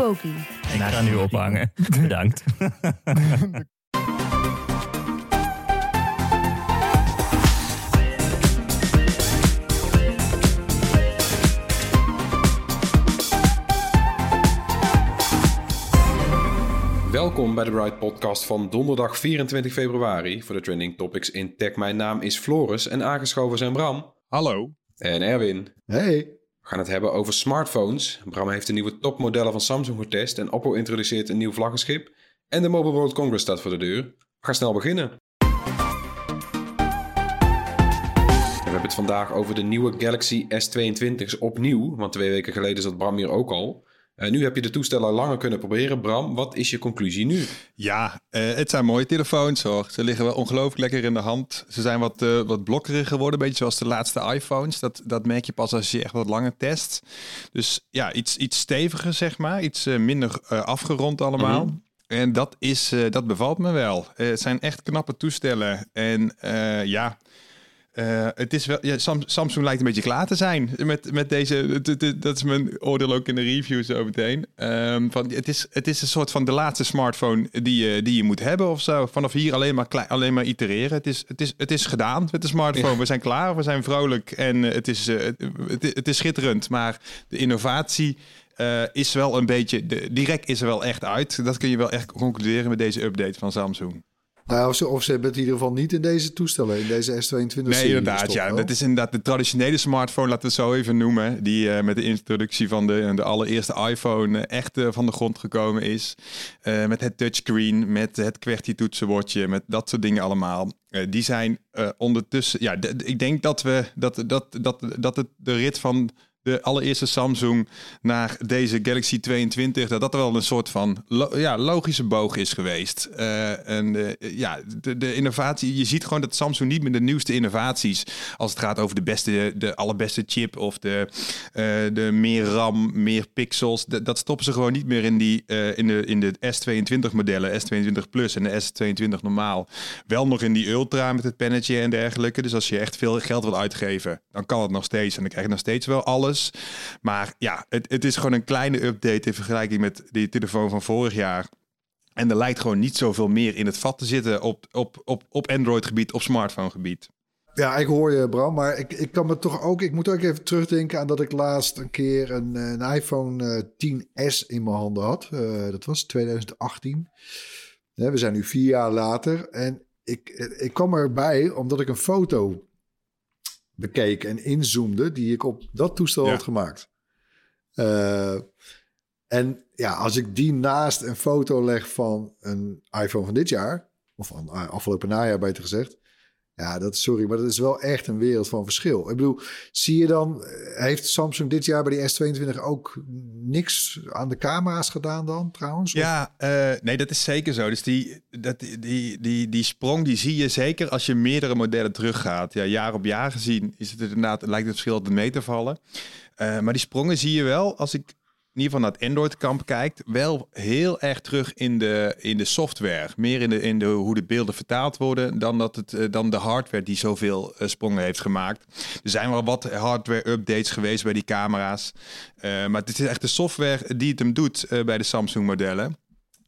Poki. Ik ga nu ophangen. Bedankt. Welkom bij de Bright Podcast van donderdag 24 februari voor de trending topics in tech. Mijn naam is Floris en aangeschoven zijn Bram Hallo. en Erwin. Hey. Gaan het hebben over smartphones. Bram heeft de nieuwe topmodellen van Samsung getest en Oppo introduceert een nieuw vlaggenschip. En de Mobile World Congress staat voor de deur. Gaan snel beginnen. We hebben het vandaag over de nieuwe Galaxy S22 opnieuw, want twee weken geleden zat Bram hier ook al. Eh, nu heb je de toestellen langer kunnen proberen. Bram, wat is je conclusie nu? Ja, eh, het zijn mooie telefoons hoor. Ze liggen wel ongelooflijk lekker in de hand. Ze zijn wat, eh wat blokkeriger geworden, een beetje zoals de laatste iPhones. Dat, dat merk je pas als je echt wat langer test. Dus ja, iets, iets steviger zeg maar. Iets minder afgerond allemaal. En dat, is, dat bevalt me wel. Het zijn echt knappe toestellen. En ja... Eh, het is wel, ja, Sam- Samsung lijkt een beetje klaar te zijn met, met deze. Dat is mijn oordeel ook in de review zo meteen. Ehm, van, het, is, het is een soort van de laatste smartphone die je, die je moet hebben of zo. Vanaf hier alleen maar, alleen maar itereren. Het is, het, is, het is gedaan met de smartphone. We zijn klaar, we zijn vrolijk en eh, het is, eh, het, is schitterend. Maar de innovatie is wel een beetje. De, direct is er wel echt uit. Dat kun je wel echt concluderen met deze update van Samsung. Nou, of ze, of ze hebben het in ieder geval niet in deze toestellen, in deze S22 Nee, inderdaad. Ja, wel? dat is inderdaad de traditionele smartphone, laten we het zo even noemen. Die eh, met de introductie van de, de allereerste iPhone eh, echt eh, van de grond gekomen is. Met het touchscreen, met het QWERTY-toetsenbordje, met dat soort dingen allemaal. Die zijn ondertussen. Ja, ik denk dat we dat, dat, dat, dat het de rit van de allereerste Samsung naar deze Galaxy 22, dat dat wel een soort van ja, logische boog is geweest. Eh, en eh, ja, de, de innovatie, je ziet gewoon dat Samsung niet meer de nieuwste innovaties, als het gaat over de beste, de allerbeste chip of de, eh, de meer RAM, meer pixels, dat, stoppen ze gewoon niet meer in, die, in, de, in de S22 modellen, S22 Plus en de S22 normaal. Wel nog in die Ultra met het pennetje en dergelijke. Dus als je echt veel geld wil uitgeven, dan kan het nog steeds en dan krijg je nog steeds wel alles. Maar ja, het, het is gewoon een kleine update in vergelijking met die telefoon van vorig jaar. En er lijkt gewoon niet zoveel meer in het vat te zitten op, op, op, op Android-gebied, op smartphone-gebied. Ja, ik hoor je, Bram, maar ik, ik kan me toch ook... Ik moet ook even terugdenken aan dat ik laatst een keer een, eh, een iPhone eh, 10S in mijn handen had. Eh, dat was 2018. Hè, we zijn nu vier jaar later. En ik, eh, ik kwam erbij omdat ik een foto bekeek en inzoomde... die ik op dat toestel Ja. had gemaakt. Eh, en ja, als ik die naast een foto leg van een iPhone van dit jaar... of van eh, afgelopen najaar beter gezegd... Ja, dat sorry, maar dat is wel echt een wereld van verschil. Ik bedoel, zie je dan, eh, heeft Samsung dit jaar bij die S22 ook niks aan de camera's gedaan dan trouwens? Ja, eh, nee, dat is zeker zo. Dus die, dat, die, die, die sprong die zie je zeker als je meerdere modellen teruggaat. Ja, jaar op jaar gezien is het inderdaad, lijkt het verschil te mee te vallen. Eh, maar die sprongen zie je wel, als ik in ieder geval naar het Android-kamp kijkt, wel heel erg terug in de, in de software. Meer in, de, in de, hoe de beelden vertaald worden dan, dat het, eh, dan de hardware die zoveel eh, sprongen heeft gemaakt. Er zijn wel wat hardware-updates geweest bij die camera's. Eh, maar het is echt de software die het hem doet bij de Samsung-modellen.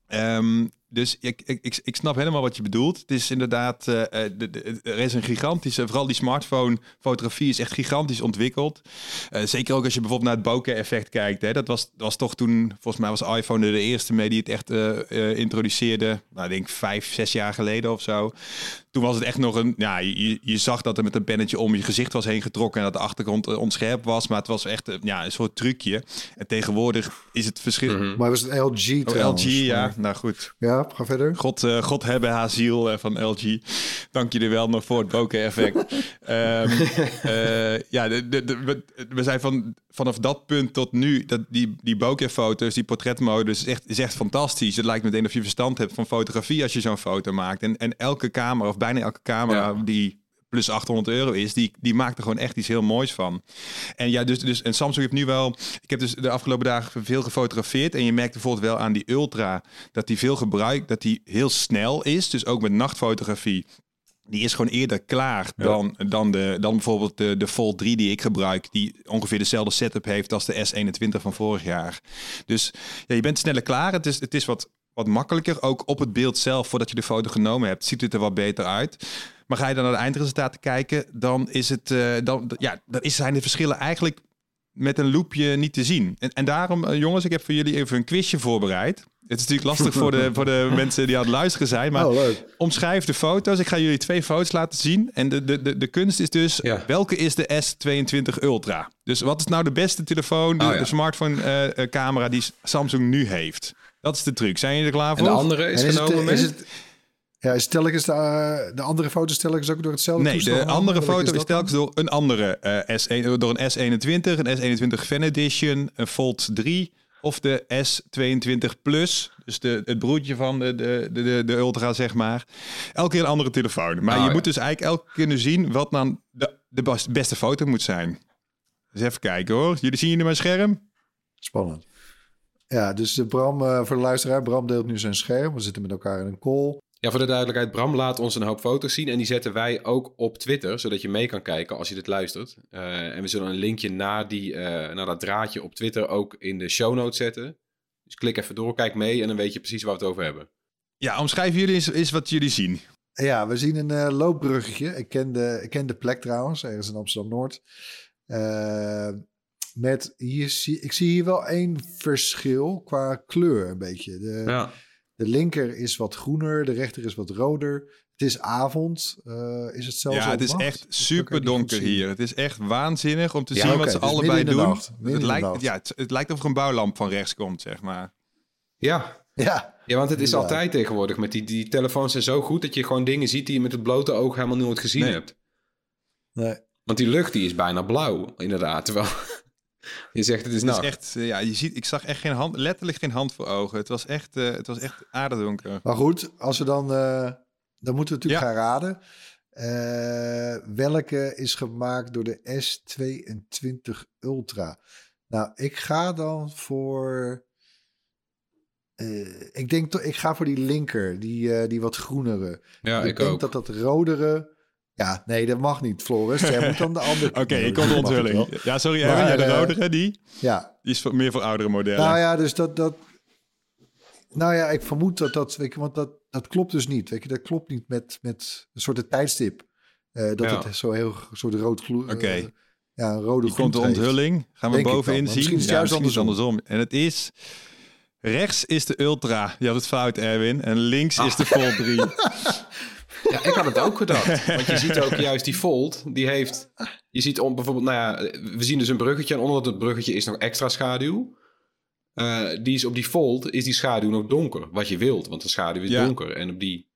Ehm, Dus ik, ik, ik, snap helemaal wat je bedoelt. Het is inderdaad, eh, eh, er is een gigantische, vooral die smartphone fotografie is echt gigantisch ontwikkeld. Eh, zeker ook als je bijvoorbeeld naar het bokeh effect kijkt. Hè. Dat was, was toch toen, volgens mij was iPhone er de eerste mee die het echt introduceerde. Nou, ik denk vijf, zes jaar geleden of zo. Toen was het echt nog een, ja, je, je zag dat er met een pennetje om je gezicht was heen getrokken en dat de achtergrond eh, onscherp was. Maar het was echt eh, ja, een soort trucje. En tegenwoordig is het verschil. Mhm. Maar was het LG Oh, trouwens? LG, ja. Maar- Nou goed. Ja, ga verder. God, eh, God hebben haar ziel van LG. Dank jullie wel nog voor het bokeh-effect. Ehm, eh, ja, de, de, de- we, we zijn van, vanaf dat punt tot nu, dat die, die bokeh-foto's, die portretmodus, is echt, is echt fantastisch. Het lijkt meteen of je verstand hebt van fotografie als je zo'n foto maakt. En, en elke camera, of bijna elke camera Ja. die plus 800 euro is, die, die maakt er gewoon echt iets heel moois van. En ja, dus, dus en Samsung heeft nu wel. Ik heb dus de afgelopen dagen veel gefotografeerd. En je merkt bijvoorbeeld wel aan die Ultra dat die veel gebruikt, dat die heel snel is. Dus ook met nachtfotografie. Die is gewoon eerder klaar dan, dan, de, dan bijvoorbeeld de, de Fold 3 die ik gebruik. Die ongeveer dezelfde setup heeft als de S21 van vorig jaar. Dus ja, je bent sneller klaar. Het is, het is wat, wat makkelijker. Ook op het beeld zelf, voordat je de foto genomen hebt, ziet het er wat beter uit. Maar ga je dan naar de eindresultaten kijken, dan, is het, eh, dan, ja, dan zijn de verschillen eigenlijk met een loopje niet te zien. En, en daarom, eh, jongens, ik heb voor jullie even een quizje voorbereid. Het is natuurlijk lastig voor de, voor de mensen die aan het luisteren zijn. Maar Oh, omschrijf de foto's. Ik ga jullie twee foto's laten zien. En de, de, de, de kunst is dus, Ja. welke is de S22 Ultra? Dus wat is nou de beste telefoon, de, Oh, ja. de smartphone eh, camera die Samsung nu heeft? Dat is de truc. Zijn jullie er klaar voor? En de andere is, is genomen het, met... is het, ja, is telkens de, eh, de andere foto's telkens ook door hetzelfde Nee, de andere foto is, dan? telkens door een andere eh, S1, door een S21, een S21 Fan Edition, een Fold 3 of de S22 Plus. Dus de, het broertje van de, de, de, de, Ultra, zeg maar. Elke keer een andere telefoon. Maar Ah, je ja. moet dus eigenlijk elke keer kunnen zien wat dan de, de bas- beste foto moet zijn. Dus even kijken hoor. Jullie zien jullie mijn scherm? Spannend. Ja, dus de Bram, eh, voor de luisteraar, Bram deelt nu zijn scherm. We zitten met elkaar in een call. Ja, voor de duidelijkheid, Bram laat ons een hoop foto's zien en die zetten wij ook op Twitter, zodat je mee kan kijken als je dit luistert. Eh, en we zullen een linkje naar, die, eh, naar dat draadje op Twitter ook in de show notes zetten. Dus klik even door, kijk mee en dan weet je precies waar we het over hebben. Ja, omschrijven jullie eens, eens wat jullie zien. Ja, we zien een eh, loopbruggetje. Ik ken, de, ik ken de plek trouwens, ergens in Amsterdam-Noord. Met hier zie, ik zie hier wel één verschil qua kleur een beetje. De, Ja. de linker is wat groener, de rechter is wat roder. Het is avond. eh, is het zelfs ja, het is nacht? echt super donker hier. Het is echt waanzinnig om te Ja, zien wat ze dus allebei midden in de doen. nacht. Midden in het, lijkt, ja, het, het lijkt of er een bouwlamp van rechts komt, zeg maar. Ja. Ja, ja, want het is altijd tegenwoordig met die, die telefoons zijn zo goed dat je gewoon dingen ziet die je met het blote oog helemaal nooit gezien Nee. hebt. nee. Want die lucht die is bijna blauw, inderdaad. Terwijl je zegt het is Het is nacht. echt, eh, ja, je ziet, ik zag echt geen hand, letterlijk geen hand voor ogen. Het was echt, eh, het was echt aardedonker. Maar goed, als we dan, eh, dan moeten we natuurlijk Ja. gaan raden. Eh, welke is gemaakt door de S22 Ultra? Nou, ik ga dan voor. eh, ik denk toch, ik ga voor die linker, die, eh, die wat groenere. Ja, ik, ik, denk ook. dat dat rodere. Ja, nee, dat mag niet, Floris. Jij moet dan de andere. Oké, ik kom de onthulling. Ja, sorry, Maar, ja, de eh, rodere, die, Ja, die is meer voor oudere modellen. nou ja, dus dat, dat. Nou ja, ik vermoed dat dat, weet je, want dat, dat klopt dus niet. Weet je, dat klopt niet met, met een soort tijdstip. Eh, dat Ja. het zo heel een soort rood gloed. Oké. eh, ja, een rode komt de onthulling. Gaan we Denk bovenin zien? misschien is het Ja, juist het andersom. En het is... Rechts is de Ultra. Je had het fout, Erwin. En links is de Fold 3. Ja, ik had het ook gedacht. Want je ziet ook juist die Fold, die heeft... Je ziet om, bijvoorbeeld, nou ja, we zien dus een bruggetje... en onder dat bruggetje is nog extra schaduw. Eh, die is op die Fold, is die schaduw nog donker. Wat je wilt, want de schaduw is Ja. donker. En op die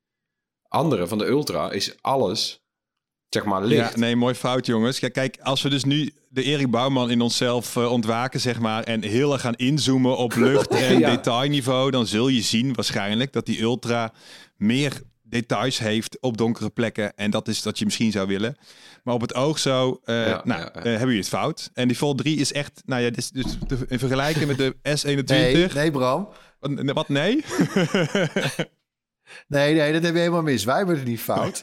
andere van de Ultra is alles, zeg maar, licht. Ja, nee, mooi fout, jongens. Kijk, kijk, als we dus nu de Erik Bouwman in onszelf eh, ontwaken, zeg maar, en heel erg gaan inzoomen op lucht en Ja. detailniveau, dan zul je zien waarschijnlijk dat die Ultra meer details heeft op donkere plekken. En dat is wat je misschien zou willen. Maar op het oog zo, eh, Ja, nou, ja, ja. eh, hebben jullie het fout. En die Fold 3 is echt, nou ja, dit is dus te, in vergelijking met de S21. Nee, nee, Bram. Wat, wat nee? Nee, nee, dat heb je helemaal mis. Wij hebben het niet fout.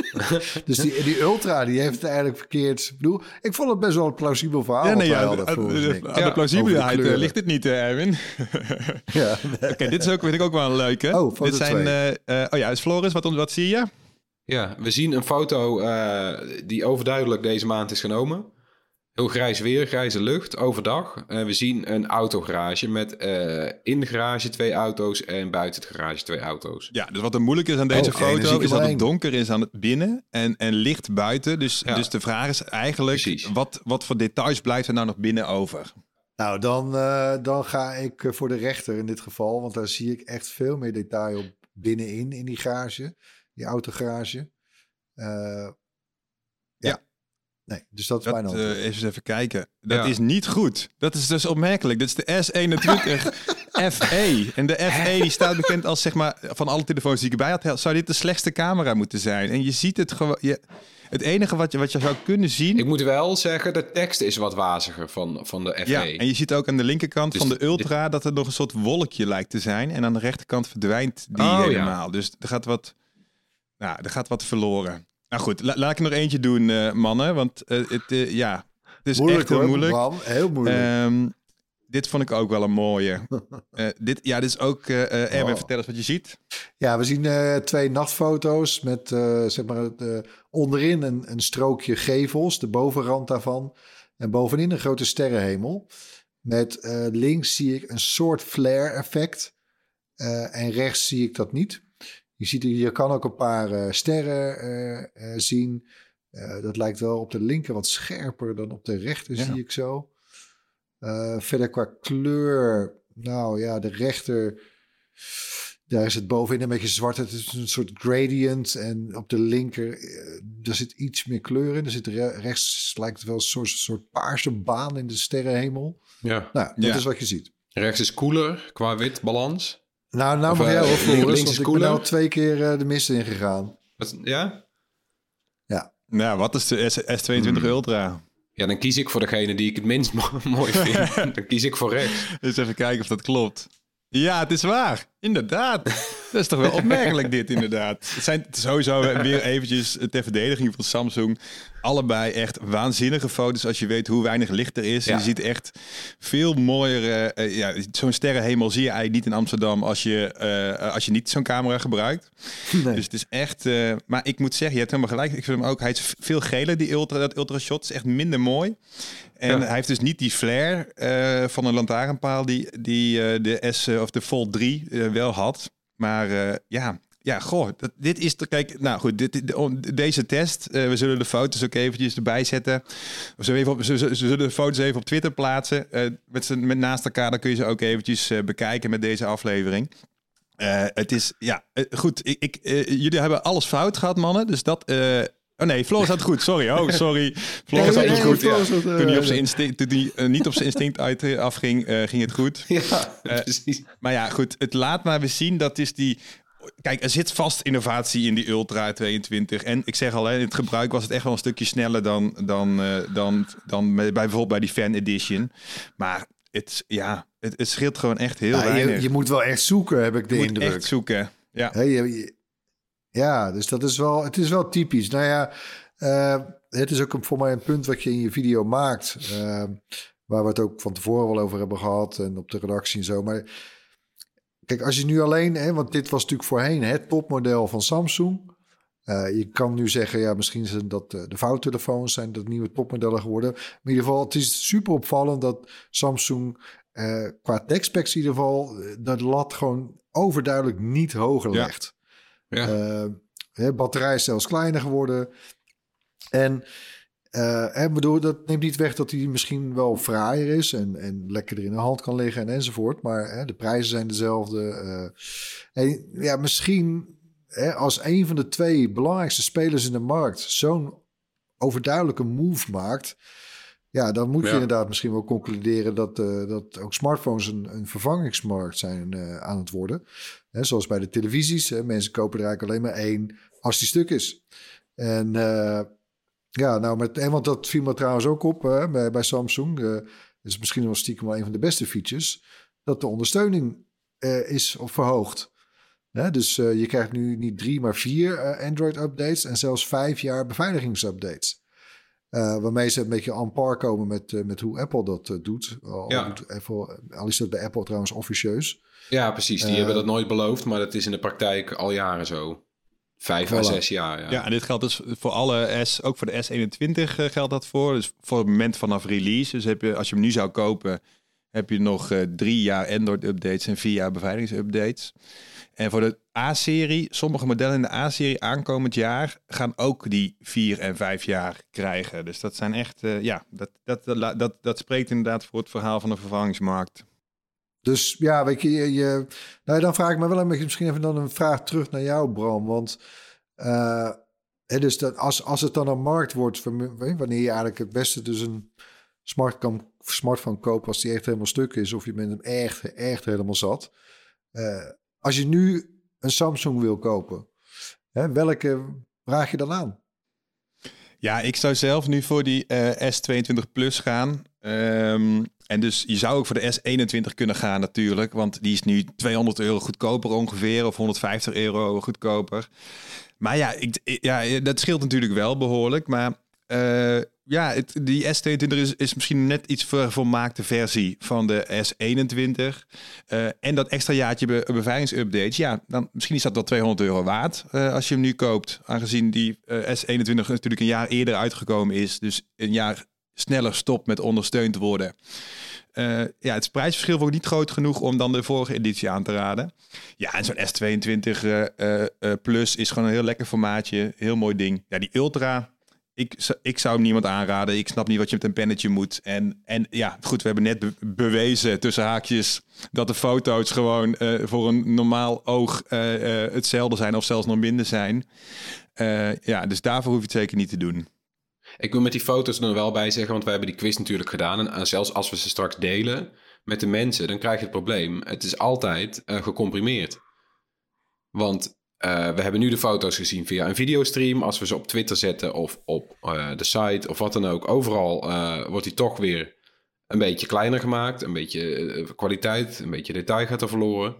dus die, die Ultra, die heeft het eigenlijk verkeerd. Ik bedoel, ik vond het best wel een plausibel verhaal. Ja, nee, wat wij ja, hadden, aan de, aan Ja, de eh, ligt het niet, eh, Erwin. Ja, Oké, dit is ook, vind ik ook wel een leuke. Oh, foto dit zijn, twee. eh, eh, oh ja, is Floris, wat, wat zie je? Ja, we zien een foto eh, die overduidelijk deze maand is genomen. Heel grijs weer, grijze lucht, overdag. En we zien een autogarage met eh, in de garage twee auto's en buiten het garage twee auto's. Ja, dus wat er moeilijk is aan deze Oh, zie foto is dat het donker is aan het binnen en, en licht buiten. Dus, Ja. dus de vraag is eigenlijk, Precies. wat, wat voor details blijft er nou nog binnen over? Nou, dan, eh, dan ga ik voor de rechter in dit geval. Want daar zie ik echt veel meer detail op binnenin in die garage. Die autogarage. Eh ja. Ja. Nee, dus dat is Dat, mijn eh, antwoord. even eens even kijken. Dat Ja. is niet goed. Dat is dus opmerkelijk. Dit is de S21 FE. En de FE die staat bekend als, zeg maar, van alle telefoons die ik erbij had, zou dit de slechtste camera moeten zijn. En je ziet het gewoon. Je, het enige wat je, wat je zou kunnen zien. Ik moet wel zeggen, de tekst is wat waziger van, van de FE. ja, en je ziet ook aan de linkerkant Dus van de dit- Ultra dat er nog een soort wolkje lijkt te zijn. En aan de rechterkant verdwijnt die Oh, ja. helemaal. Dus er gaat wat, nou, er gaat wat verloren. Nou goed, la- laat ik nog eentje doen, eh, mannen. Want eh, het, eh, ja, het is moeilijk echt heel hoor, moeilijk. Bram. Heel moeilijk. Ehm, dit vond ik ook wel een mooie. Dit, ja, dit is ook... eh, Erwin, Oh. vertel eens wat je ziet. Ja, we zien twee nachtfoto's met zeg maar onderin een, een strookje gevels, de bovenrand daarvan. En bovenin een grote sterrenhemel. Met links zie ik een soort flare-effect. Eh, en rechts zie ik dat niet. Je, ziet, hier- je kan ook een paar eh, sterren eh, eh, zien. Eh, dat lijkt wel op de linker wat scherper dan op de rechter, Ja. zie ik zo. Eh, verder qua kleur, nou ja, de rechter daar is het bovenin een beetje zwart. Het is een soort gradient. En op de linker, er zit iets meer kleur in. Er zit re- rechts, lijkt het wel een soort, soort paarse baan in de sterrenhemel. Ja. Nou, dat Ja. is wat je ziet. Rechts is koeler qua wit balans. Nou, nou mag eh, jij wel Floris, links ik ben al twee keer eh, de mist ingegaan. Wat, ja? Nou, wat is de S, S22 Hmm. Ultra? Ja, dan kies ik voor degene die ik het minst mo- mooi vind. dan kies ik voor rechts. Eens even kijken of dat klopt. Ja, het is waar. Inderdaad. Dat is toch wel opmerkelijk dit, inderdaad. Het zijn sowieso weer eventjes ter verdediging van Samsung. Allebei echt waanzinnige foto's als je weet hoe weinig licht er is. Ja. Je ziet echt veel mooier... eh, ja, zo'n sterrenhemel zie je eigenlijk niet in Amsterdam als je, eh, als je niet zo'n camera gebruikt. Nee. Dus het is echt... eh, maar ik moet zeggen, je hebt helemaal gelijk. Ik vind hem ook... Hij is veel geler, die ultra, dat ultra shot. is echt minder mooi. En Ja. hij heeft dus niet die flare eh, van een lantaarnpaal die, die de S of de Fold 3 eh, wel had. Maar ja, ja, goh, dat, dit is de kijk. Nou goed, dit, deze test. eh, we zullen de foto's ook eventjes erbij zetten. We zullen, even op, ze, zullen de foto's even op Twitter plaatsen. eh, met, z'n- met naast elkaar, dan kun je ze ook eventjes eh, bekijken met deze aflevering. Het is, ja, goed. Ik, ik, jullie hebben alles fout gehad, mannen. Dus dat. oh nee, Floris had het goed. Sorry. Oh, sorry. Floris had Nee, het nee, goed. Eh, Toen hij op zijn instinct, toen niet op zijn instinct uit, afging, ging het goed. Ja, precies. Maar ja, goed, het laat maar weer zien dat is die. Kijk, er zit vast innovatie in die Ultra 22. En ik zeg al, hè, in het gebruik was het echt wel een stukje sneller dan, dan, eh, dan, dan bij, bijvoorbeeld bij die Fan Edition. Maar het, ja, het, het scheelt gewoon echt heel Ja, weinig. je, je moet wel echt zoeken, heb ik de Je moet indruk. echt zoeken. Ja. Je- je- ja, dus dat is wel, het is wel typisch. Nou ja, eh, het is ook een, voor mij een punt wat je in je video maakt. eh, waar we het ook van tevoren wel over hebben gehad en op de redactie en zo. Maar kijk, als je nu alleen, hè, want dit was natuurlijk voorheen het topmodel van Samsung. Eh, je kan nu zeggen, ja, misschien zijn dat eh, de vouwtelefoons zijn dat nieuwe topmodellen geworden. Maar in ieder geval, het is super opvallend dat Samsung eh, qua tech-specs in ieder geval de lat gewoon overduidelijk niet hoger Ja. legt. Ja. Is zelfs kleiner geworden. En eh, hè, bedoel, dat neemt niet weg dat hij misschien wel fraaier is en, en lekkerder in de hand kan liggen en enzovoort. Maar hè, de prijzen zijn dezelfde. eh. en ja, misschien hè, als een van de twee belangrijkste spelers in de markt zo'n overduidelijke move maakt. Ja, dan moet je Ja. inderdaad misschien wel concluderen dat, eh, dat ook smartphones een, een vervangingsmarkt zijn aan het worden. Hè, zoals bij de televisies. Hè, mensen kopen er eigenlijk alleen maar één als die stuk is. En ja, nou, met, en want dat viel me trouwens ook op hè, bij, bij Samsung. eh is misschien wel stiekem wel een van de beste features. Dat de ondersteuning eh, is verhoogd. Hè, dus eh, je krijgt nu niet drie, maar vier Android-updates en zelfs vijf jaar beveiligingsupdates. Waarmee ze een beetje aan par komen met, met hoe Apple dat doet. Al, Ja. doet Apple, al is dat bij Apple trouwens officieus. Ja, precies. Die hebben dat nooit beloofd, maar dat is in de praktijk al jaren zo. Vijf à Voilà. zes jaar, ja. Ja, en dit geldt dus voor alle S, ook voor de S21 eh, geldt dat voor. Dus voor het moment vanaf release. Dus heb je, als je hem nu zou kopen, heb je nog eh, drie jaar Android-updates en vier jaar beveiligingsupdates. En voor de A-serie, sommige modellen in de A-serie aankomend jaar gaan ook die vier en vijf jaar krijgen. Dus dat zijn echt, eh, ja, dat, dat, dat, dat, dat spreekt inderdaad voor het verhaal van de vervangingsmarkt. Dus ja, weet je, je, nou, dan vraag ik me wel een beetje, misschien even dan een vraag terug naar jou, Bram. Want eh, hè, dus dat als, als het dan een markt wordt, wanneer je eigenlijk het beste dus een smart kan, smartphone koopt als die echt helemaal stuk is, of je bent hem echt, echt helemaal zat. Eh, als je nu een Samsung wil kopen, hè, welke vraag je dan aan? Ja, ik zou zelf nu voor die eh, S22 Plus gaan. Ehm, en dus je zou ook voor de S21 kunnen gaan natuurlijk. Want die is nu 200 euro goedkoper ongeveer. Of 150 euro goedkoper. Maar ja, ik, ja dat scheelt natuurlijk wel behoorlijk. Maar eh, ja, het, die S22 is, is misschien net iets voor volmaakte versie van de S21. Eh, en dat extra jaartje be beveiligingsupdates. Ja, dan misschien is dat wel 200 euro waard eh, als je hem nu koopt. Aangezien die eh, S21 natuurlijk een jaar eerder uitgekomen is. Dus een jaar sneller stopt met ondersteund worden. Eh, ja, het prijsverschil wordt niet groot genoeg om dan de vorige editie aan te raden. Ja, en zo'n S22 eh, eh, Plus is gewoon een heel lekker formaatje. Heel mooi ding. Ja, die Ultra, ik, ik zou hem niemand aanraden. Ik snap niet wat je met een pennetje moet. En, en ja, goed, we hebben net be- bewezen tussen haakjes dat de foto's gewoon voor een normaal oog hetzelfde zijn of zelfs nog minder zijn. Ja, dus daarvoor hoef je het zeker niet te doen. Ik wil met die foto's er wel bij zeggen, want wij hebben die quiz natuurlijk gedaan. En zelfs als we ze straks delen met de mensen, dan krijg je het probleem. Het is altijd eh, gecomprimeerd. Want eh, we hebben nu de foto's gezien via een videostream. Als we ze op Twitter zetten of op eh, de site of wat dan ook. Overal wordt die toch weer een beetje kleiner gemaakt. Een beetje kwaliteit, een beetje detail gaat er verloren.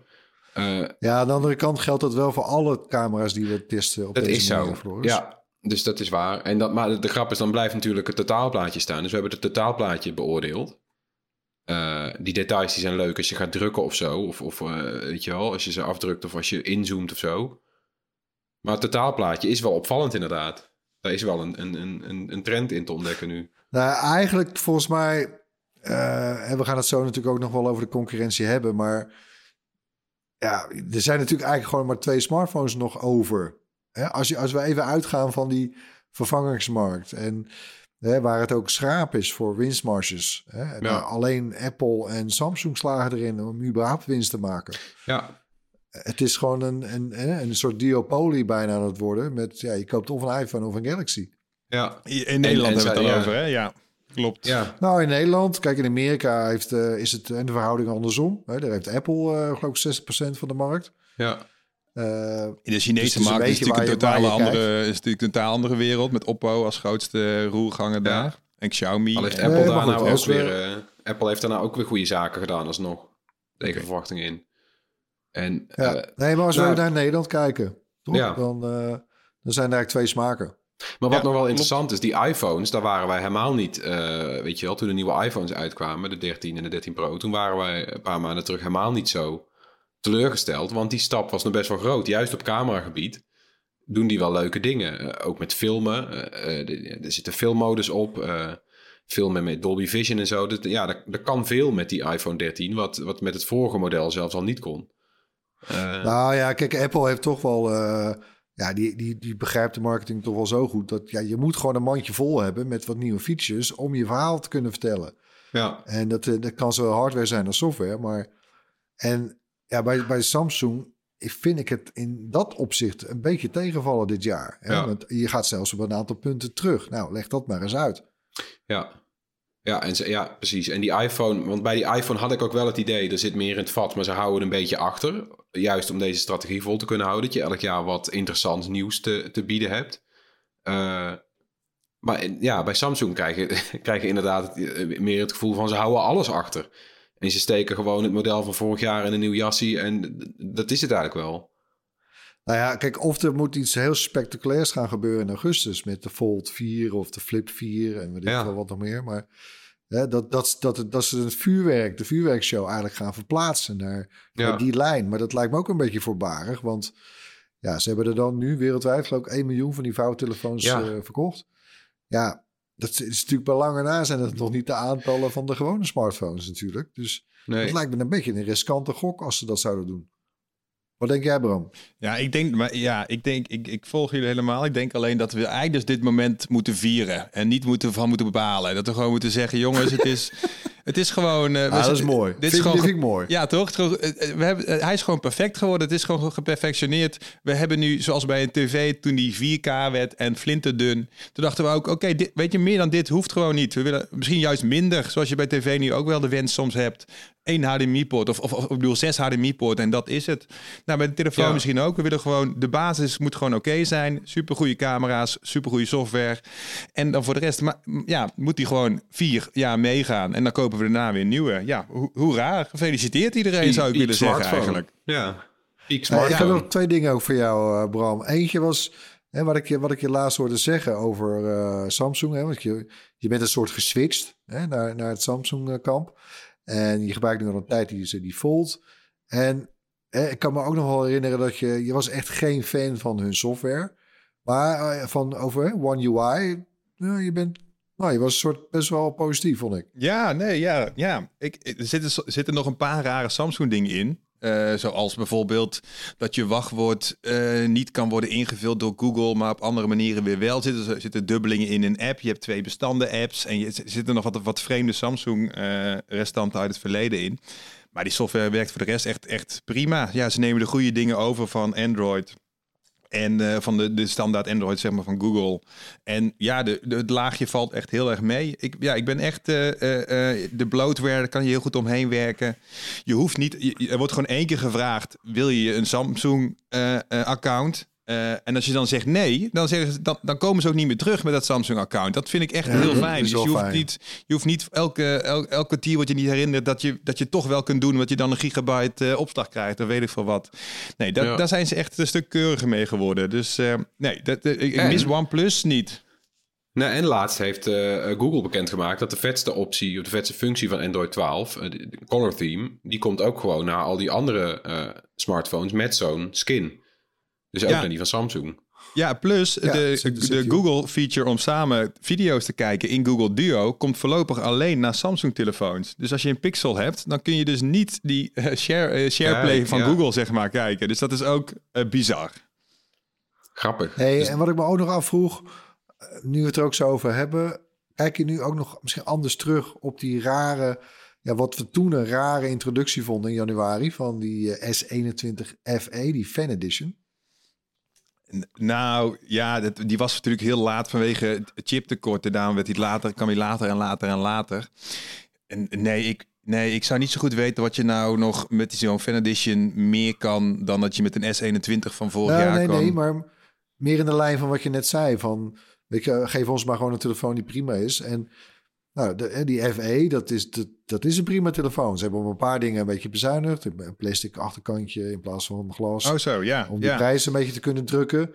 Ja, aan de andere kant geldt dat wel voor alle camera's die we testen op dat deze is zo. Ja, dus dat is waar. En dat, maar de grap is, dan blijft natuurlijk het totaalplaatje staan. Dus we hebben het totaalplaatje beoordeeld. Eh, die details die zijn leuk als je gaat drukken of zo. Of, of eh, weet je wel, als je ze afdrukt of als je inzoomt of zo. Maar het totaalplaatje is wel opvallend inderdaad. Daar is wel een, een, een, een- trend in te ontdekken nu. Nou, eigenlijk volgens mij, eh, en we gaan het zo natuurlijk ook nog wel over de concurrentie hebben, maar ja, er zijn natuurlijk eigenlijk gewoon maar twee smartphones nog over. Hè, als, je, als we even uitgaan van die vervangingsmarkt en hè, waar het ook schraap is voor winstmarges. Hè, Ja. alleen Apple en Samsung slagen erin om überhaupt winst te maken. Ja, Het is gewoon een, een, een, een soort duopolie bijna aan het worden. Met, ja, je koopt of een iPhone of een Galaxy. ja, In Nederland en hebben we het ja. over, hè? Ja, klopt. ja. Nou, in Nederland, kijk, in Amerika heeft, eh, is het en de verhouding andersom. Hè, daar heeft Apple, eh geloof ik, 60% van de markt. ja. Eh, In de Dus Chinese markt is natuurlijk, een totale andere, is natuurlijk een totaal andere wereld. Met Oppo als grootste roerganger daar. En Xiaomi. Al heeft En- Apple Nee, maar daar nou ook weer... eh, Apple heeft daar nou ook weer goede zaken gedaan alsnog. Tegen verwachtingen in. En ja. eh, nee, maar als nou- we naar Nederland kijken, toch? Ja. Dan, eh, dan zijn er eigenlijk twee smaken. Maar wat Ja, nog wel interessant is, die iPhones, daar waren wij helemaal niet, eh, weet je wel, toen de nieuwe iPhones uitkwamen, de 13 en de 13 Pro, toen waren wij een paar maanden terug helemaal niet zo teleurgesteld, want die stap was nog best wel groot. Juist op cameragebied doen die wel leuke dingen. Eh, ook met filmen, de- er zit een filmmodus op, filmen met Dolby Vision en zo. Dat, ja, dat, dat kan veel met die iPhone 13, wat, wat met het vorige model zelfs al niet kon. Nou ja, kijk, Apple heeft toch wel... ja, die, die, die begrijpt de marketing toch wel zo goed. Dat ja, je moet gewoon een mandje vol hebben met wat nieuwe features... om je verhaal te kunnen vertellen. ja, En dat, dat kan zowel hardware zijn als software. Maar en ja, bij, bij Samsung vind ik het in dat opzicht een beetje tegenvallen dit jaar. Hè? Ja. Want je gaat zelfs op een aantal punten terug. Nou, leg dat maar eens uit. Ja. Ja, en ze, ja, precies. En die iPhone, want bij die iPhone had ik ook wel het idee, er zit meer in het vat, maar ze houden het een beetje achter. Juist om deze strategie vol te kunnen houden, dat je elk jaar wat interessants nieuws te, te bieden hebt. Eh, maar ja, bij Samsung krijg je, krijg je inderdaad het- meer het gevoel van ze houden alles achter. En ze steken gewoon het model van vorig jaar in een nieuw jassie en dat is het eigenlijk wel. Nou ja, kijk, of er moet iets heel spectaculairs gaan gebeuren in augustus met de Fold 4 of de Flip 4 en weet ik Ja. veel wat nog meer. Maar hè, dat, dat, dat, dat ze het vuurwerk, de vuurwerkshow eigenlijk gaan verplaatsen naar, Ja. naar die lijn. Maar dat lijkt me ook een beetje voorbarig, want ja, ze hebben er dan nu wereldwijd geloof ik 1 miljoen van die vouwtelefoons Ja. eh, verkocht. Ja, dat is natuurlijk bij lange na zijn het nog niet de aantallen van de gewone smartphones natuurlijk. Dus Nee. het lijkt me een beetje een riskante gok als ze dat zouden doen. Wat denk jij, Bram? Ja, ik denk, maar ja, ik denk, ik, ik volg jullie helemaal. Ik denk alleen dat we eigenlijk dus dit moment moeten vieren en niet moeten van moeten bepalen. Dat we gewoon moeten zeggen, jongens, het is, het is gewoon. eh, Ah, dat is mooi. Dit Vind is gewoon. dit vind ik mooi. Ja, toch? Gewoon- eh, We hebben, eh, hij is gewoon perfect geworden. Het is gewoon geperfectioneerd. We hebben nu, zoals bij een tv, toen die 4K werd en flinterdun. Toen dachten we ook, oké, dit weet je, meer dan dit hoeft gewoon niet. We willen misschien juist minder, zoals je bij tv nu ook wel de wens soms hebt. Eén HDMI-poort of, of, of ik bedoel zes HDMI-poorten en dat is het. Nou, bij de telefoon Ja. misschien ook. We willen gewoon, de basis moet gewoon oké zijn. Super goede camera's, super goede software. En dan voor de rest, maar, ja, moet die gewoon vier jaar meegaan. En dan kopen we daarna weer nieuwe. Ja, ho hoera. Gefeliciteerd iedereen, zou ik willen zeggen eigenlijk. Ja, piek Eh, ik heb nog twee dingen ook voor jou, eh, Bram. Eentje was hè, wat, ik je, wat ik je laatst hoorde zeggen over eh, Samsung. Hè, want je, je bent een soort geswitcht hè, naar, naar het Samsung-kamp. En je gebruikt nu al een tijd die, die Fold. En hè, ik kan me ook nog wel herinneren dat je... Je was echt geen fan van hun software. Maar eh, van over hè, One UI... nou, je bent... Nou, je was soort best wel positief, vond ik. Ja, nee, ja, ja. Ik, er zitten, nog een paar rare Samsung-dingen in. Eh, zoals bijvoorbeeld dat je wachtwoord eh, niet kan worden ingevuld door Google, maar op andere manieren weer wel. Zitten, zitten dubbelingen in een app. Je hebt twee bestanden apps en je, zitten nog wat, wat vreemde Samsung-restanten uit het verleden in. Maar die software werkt voor de rest echt, echt prima. Ja, ze nemen de goede dingen over van Android. En eh, van de, de standaard Android, zeg maar, van Google. En ja, de, het laagje valt echt heel erg mee. Ik, ja, ik ben echt... eh, eh, de bloatware, daar kan je heel goed omheen werken. Je hoeft niet... er wordt gewoon één keer gevraagd... wil je een Samsung-account? Eh, en als je dan zegt nee, dan, zeggen ze, dan, dan komen ze ook niet meer terug met dat Samsung-account. Dat vind ik echt Ja, heel fijn. Dus je hoeft, fijn. niet, je hoeft niet elke, el, elk kwartier wordt je niet herinnerd dat je, dat je toch wel kunt doen, omdat je dan een gigabyte eh, opslag krijgt, of weet ik veel wat. Nee, dat, Ja. daar zijn ze echt een stuk keuriger mee geworden. Dus eh, nee, dat, ik, mis OnePlus niet. Nou, en laatst heeft eh, Google bekendgemaakt dat de vetste optie, of de vetste functie van Android 12, eh, de color theme, die komt ook gewoon naar al die andere eh, smartphones met zo'n skin. Dus ook Ja. naar die van Samsung. Ja, plus Ja, de, de hier. Google feature om samen video's te kijken in Google Duo komt voorlopig alleen naar Samsung telefoons. Dus als je een Pixel hebt, dan kun je dus niet die eh, share, eh, SharePlay Kijk, van ja. Google zeg maar kijken. Dus dat is ook eh, bizar. Grappig. Hey, Dus- en wat ik me ook nog afvroeg, nu we het er ook zo over hebben, kijk je nu ook nog misschien anders terug op die rare, ja, wat we toen een rare introductie vonden in januari van die eh, S21 FE, die Fan Edition. Nou ja, dat, die was natuurlijk heel laat vanwege het chiptekort. Daarom werd hij later, kwam hij later en later en later. En nee, ik, nee, ik zou niet zo goed weten wat je nou nog met zo'n Fan Edition meer kan dan dat je met een S21 van vorig Nou, jaar nee, kan. nee, maar meer in de lijn van wat je net zei. Van, je, geef ons maar gewoon een telefoon die prima is. En nou, de, die FE, dat is, dat, dat is een prima telefoon. Ze hebben op een paar dingen een beetje bezuinigd. Een plastic achterkantje in plaats van een glas. Oh zo, ja. om die ja. prijs een beetje te kunnen drukken.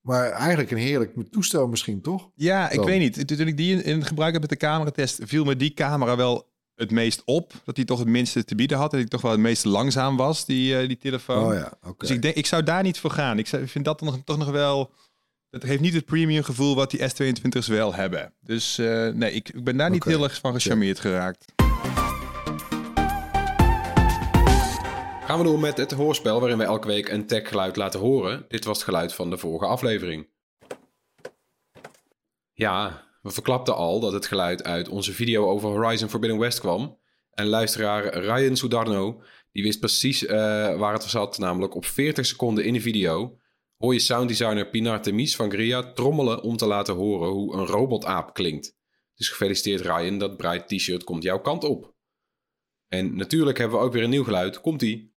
Maar eigenlijk een heerlijk toestel misschien, toch? Ja, ik Dan. weet niet. Toen ik die in, gebruik heb met de cameratest, viel me die camera wel het meest op. Dat die toch het minste te bieden had. En die toch wel het meest langzaam was, die, eh, die telefoon. Oh ja, oké. Dus ik, denk, ik zou daar niet voor gaan. Ik, zou, vind dat nog, toch nog wel... Het heeft niet het premium gevoel wat die S22's wel hebben. Dus eh, nee, ik, ik ben daar niet heel erg van gecharmeerd geraakt. Gaan we door met het hoorspel waarin we elke week een techgeluid laten horen. Dit was het geluid van de vorige aflevering. Ja, we verklapten al dat het geluid uit onze video over Horizon Forbidden West kwam. En luisteraar Ryan Sudarno, die wist precies eh, waar het zat, namelijk op 40 seconden in de video hoor je sounddesigner Pinar Temis van Gria trommelen om te laten horen hoe een robotaap klinkt. Dus gefeliciteerd Ryan, dat Bright T-shirt komt jouw kant op. En natuurlijk hebben we ook weer een nieuw geluid. Komt-ie.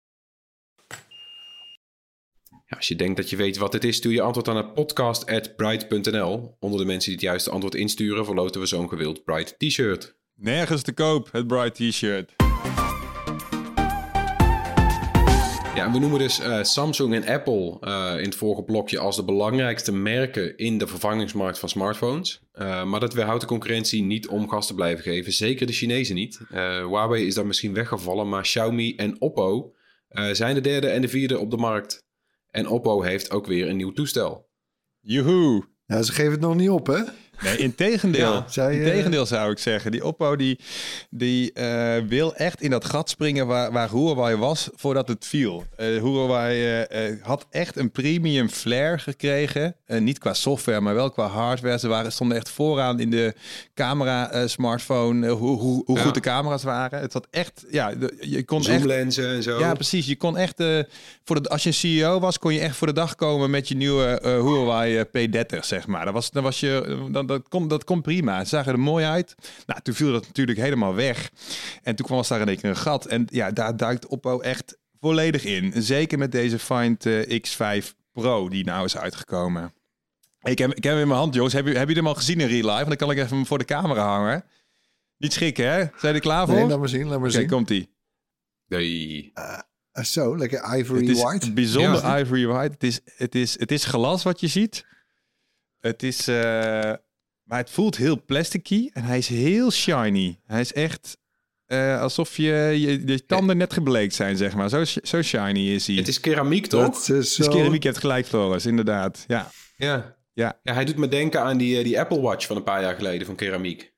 Ja, als je denkt dat je weet wat het is, stuur je antwoord aan het podcast.bright.nl. Onder de mensen die het juiste antwoord insturen, verloten we zo'n gewild Bright T-shirt. Nergens te koop, het Bright T-shirt. Ja, we noemen dus eh, Samsung en Apple eh, in het vorige blokje als de belangrijkste merken in de vervangingsmarkt van smartphones. Eh, maar dat weerhoudt de concurrentie niet om gas te blijven geven. Zeker de Chinezen niet. Eh, Huawei is daar misschien weggevallen, maar Xiaomi en Oppo eh, zijn de derde en de vierde op de markt. En Oppo heeft ook weer een nieuw toestel. Joehoe. Ja, ze geven het nog niet op, hè? Nee, in tegendeel. Ja, zij, eh, Integendeel zou ik zeggen. Die Oppo die, die eh, wil echt in dat gat springen waar, waar Huawei was voordat het viel. Eh Huawei had echt een premium flair gekregen. Niet qua software, maar wel qua hardware. Ze waren, stonden echt vooraan in de camera smartphone. hoe hoe, hoe Ja. goed de camera's waren. Het had echt, ja, je kon echt Zoomlenzen en zo. ja, precies. Je kon echt, voor de, als je een CEO was, kon je echt voor de dag komen met je nieuwe Huawei eh, P30, zeg maar. Dat, was, dat, was je, dat, dat, kon, dat kon prima. Ze zagen er mooi uit. Nou, toen viel dat natuurlijk helemaal weg. En toen kwam was daar in één keer een gat. En ja, daar duikt Oppo echt volledig in. Zeker met deze Find eh, X5 Pro die nou is uitgekomen. Ik heb, ik heb hem in mijn hand, jongens. Heb je, heb je hem al gezien in real life? Want dan kan ik even hem voor de camera hangen. Niet schrikken, hè? Zijn jullie klaar voor? Nee, laat maar zien, laat maar zien. komt-ie. Nee. Ah, zo, lekker ivory Het is white. bijzonder Ja. ivory white. Het is, het, is, het is glas wat je ziet. Het is, eh, maar het voelt heel plasticky en hij is heel shiny. Hij is echt eh, alsof je, je, je tanden net gebleekt zijn, zeg maar. Zo, zo shiny is hij. Het is keramiek, toch? Dat is keramiek gelijk, Floris, inderdaad. Ja, Ja. Ja. ja. Hij doet me denken aan die, eh, die Apple Watch van een paar jaar geleden van keramiek.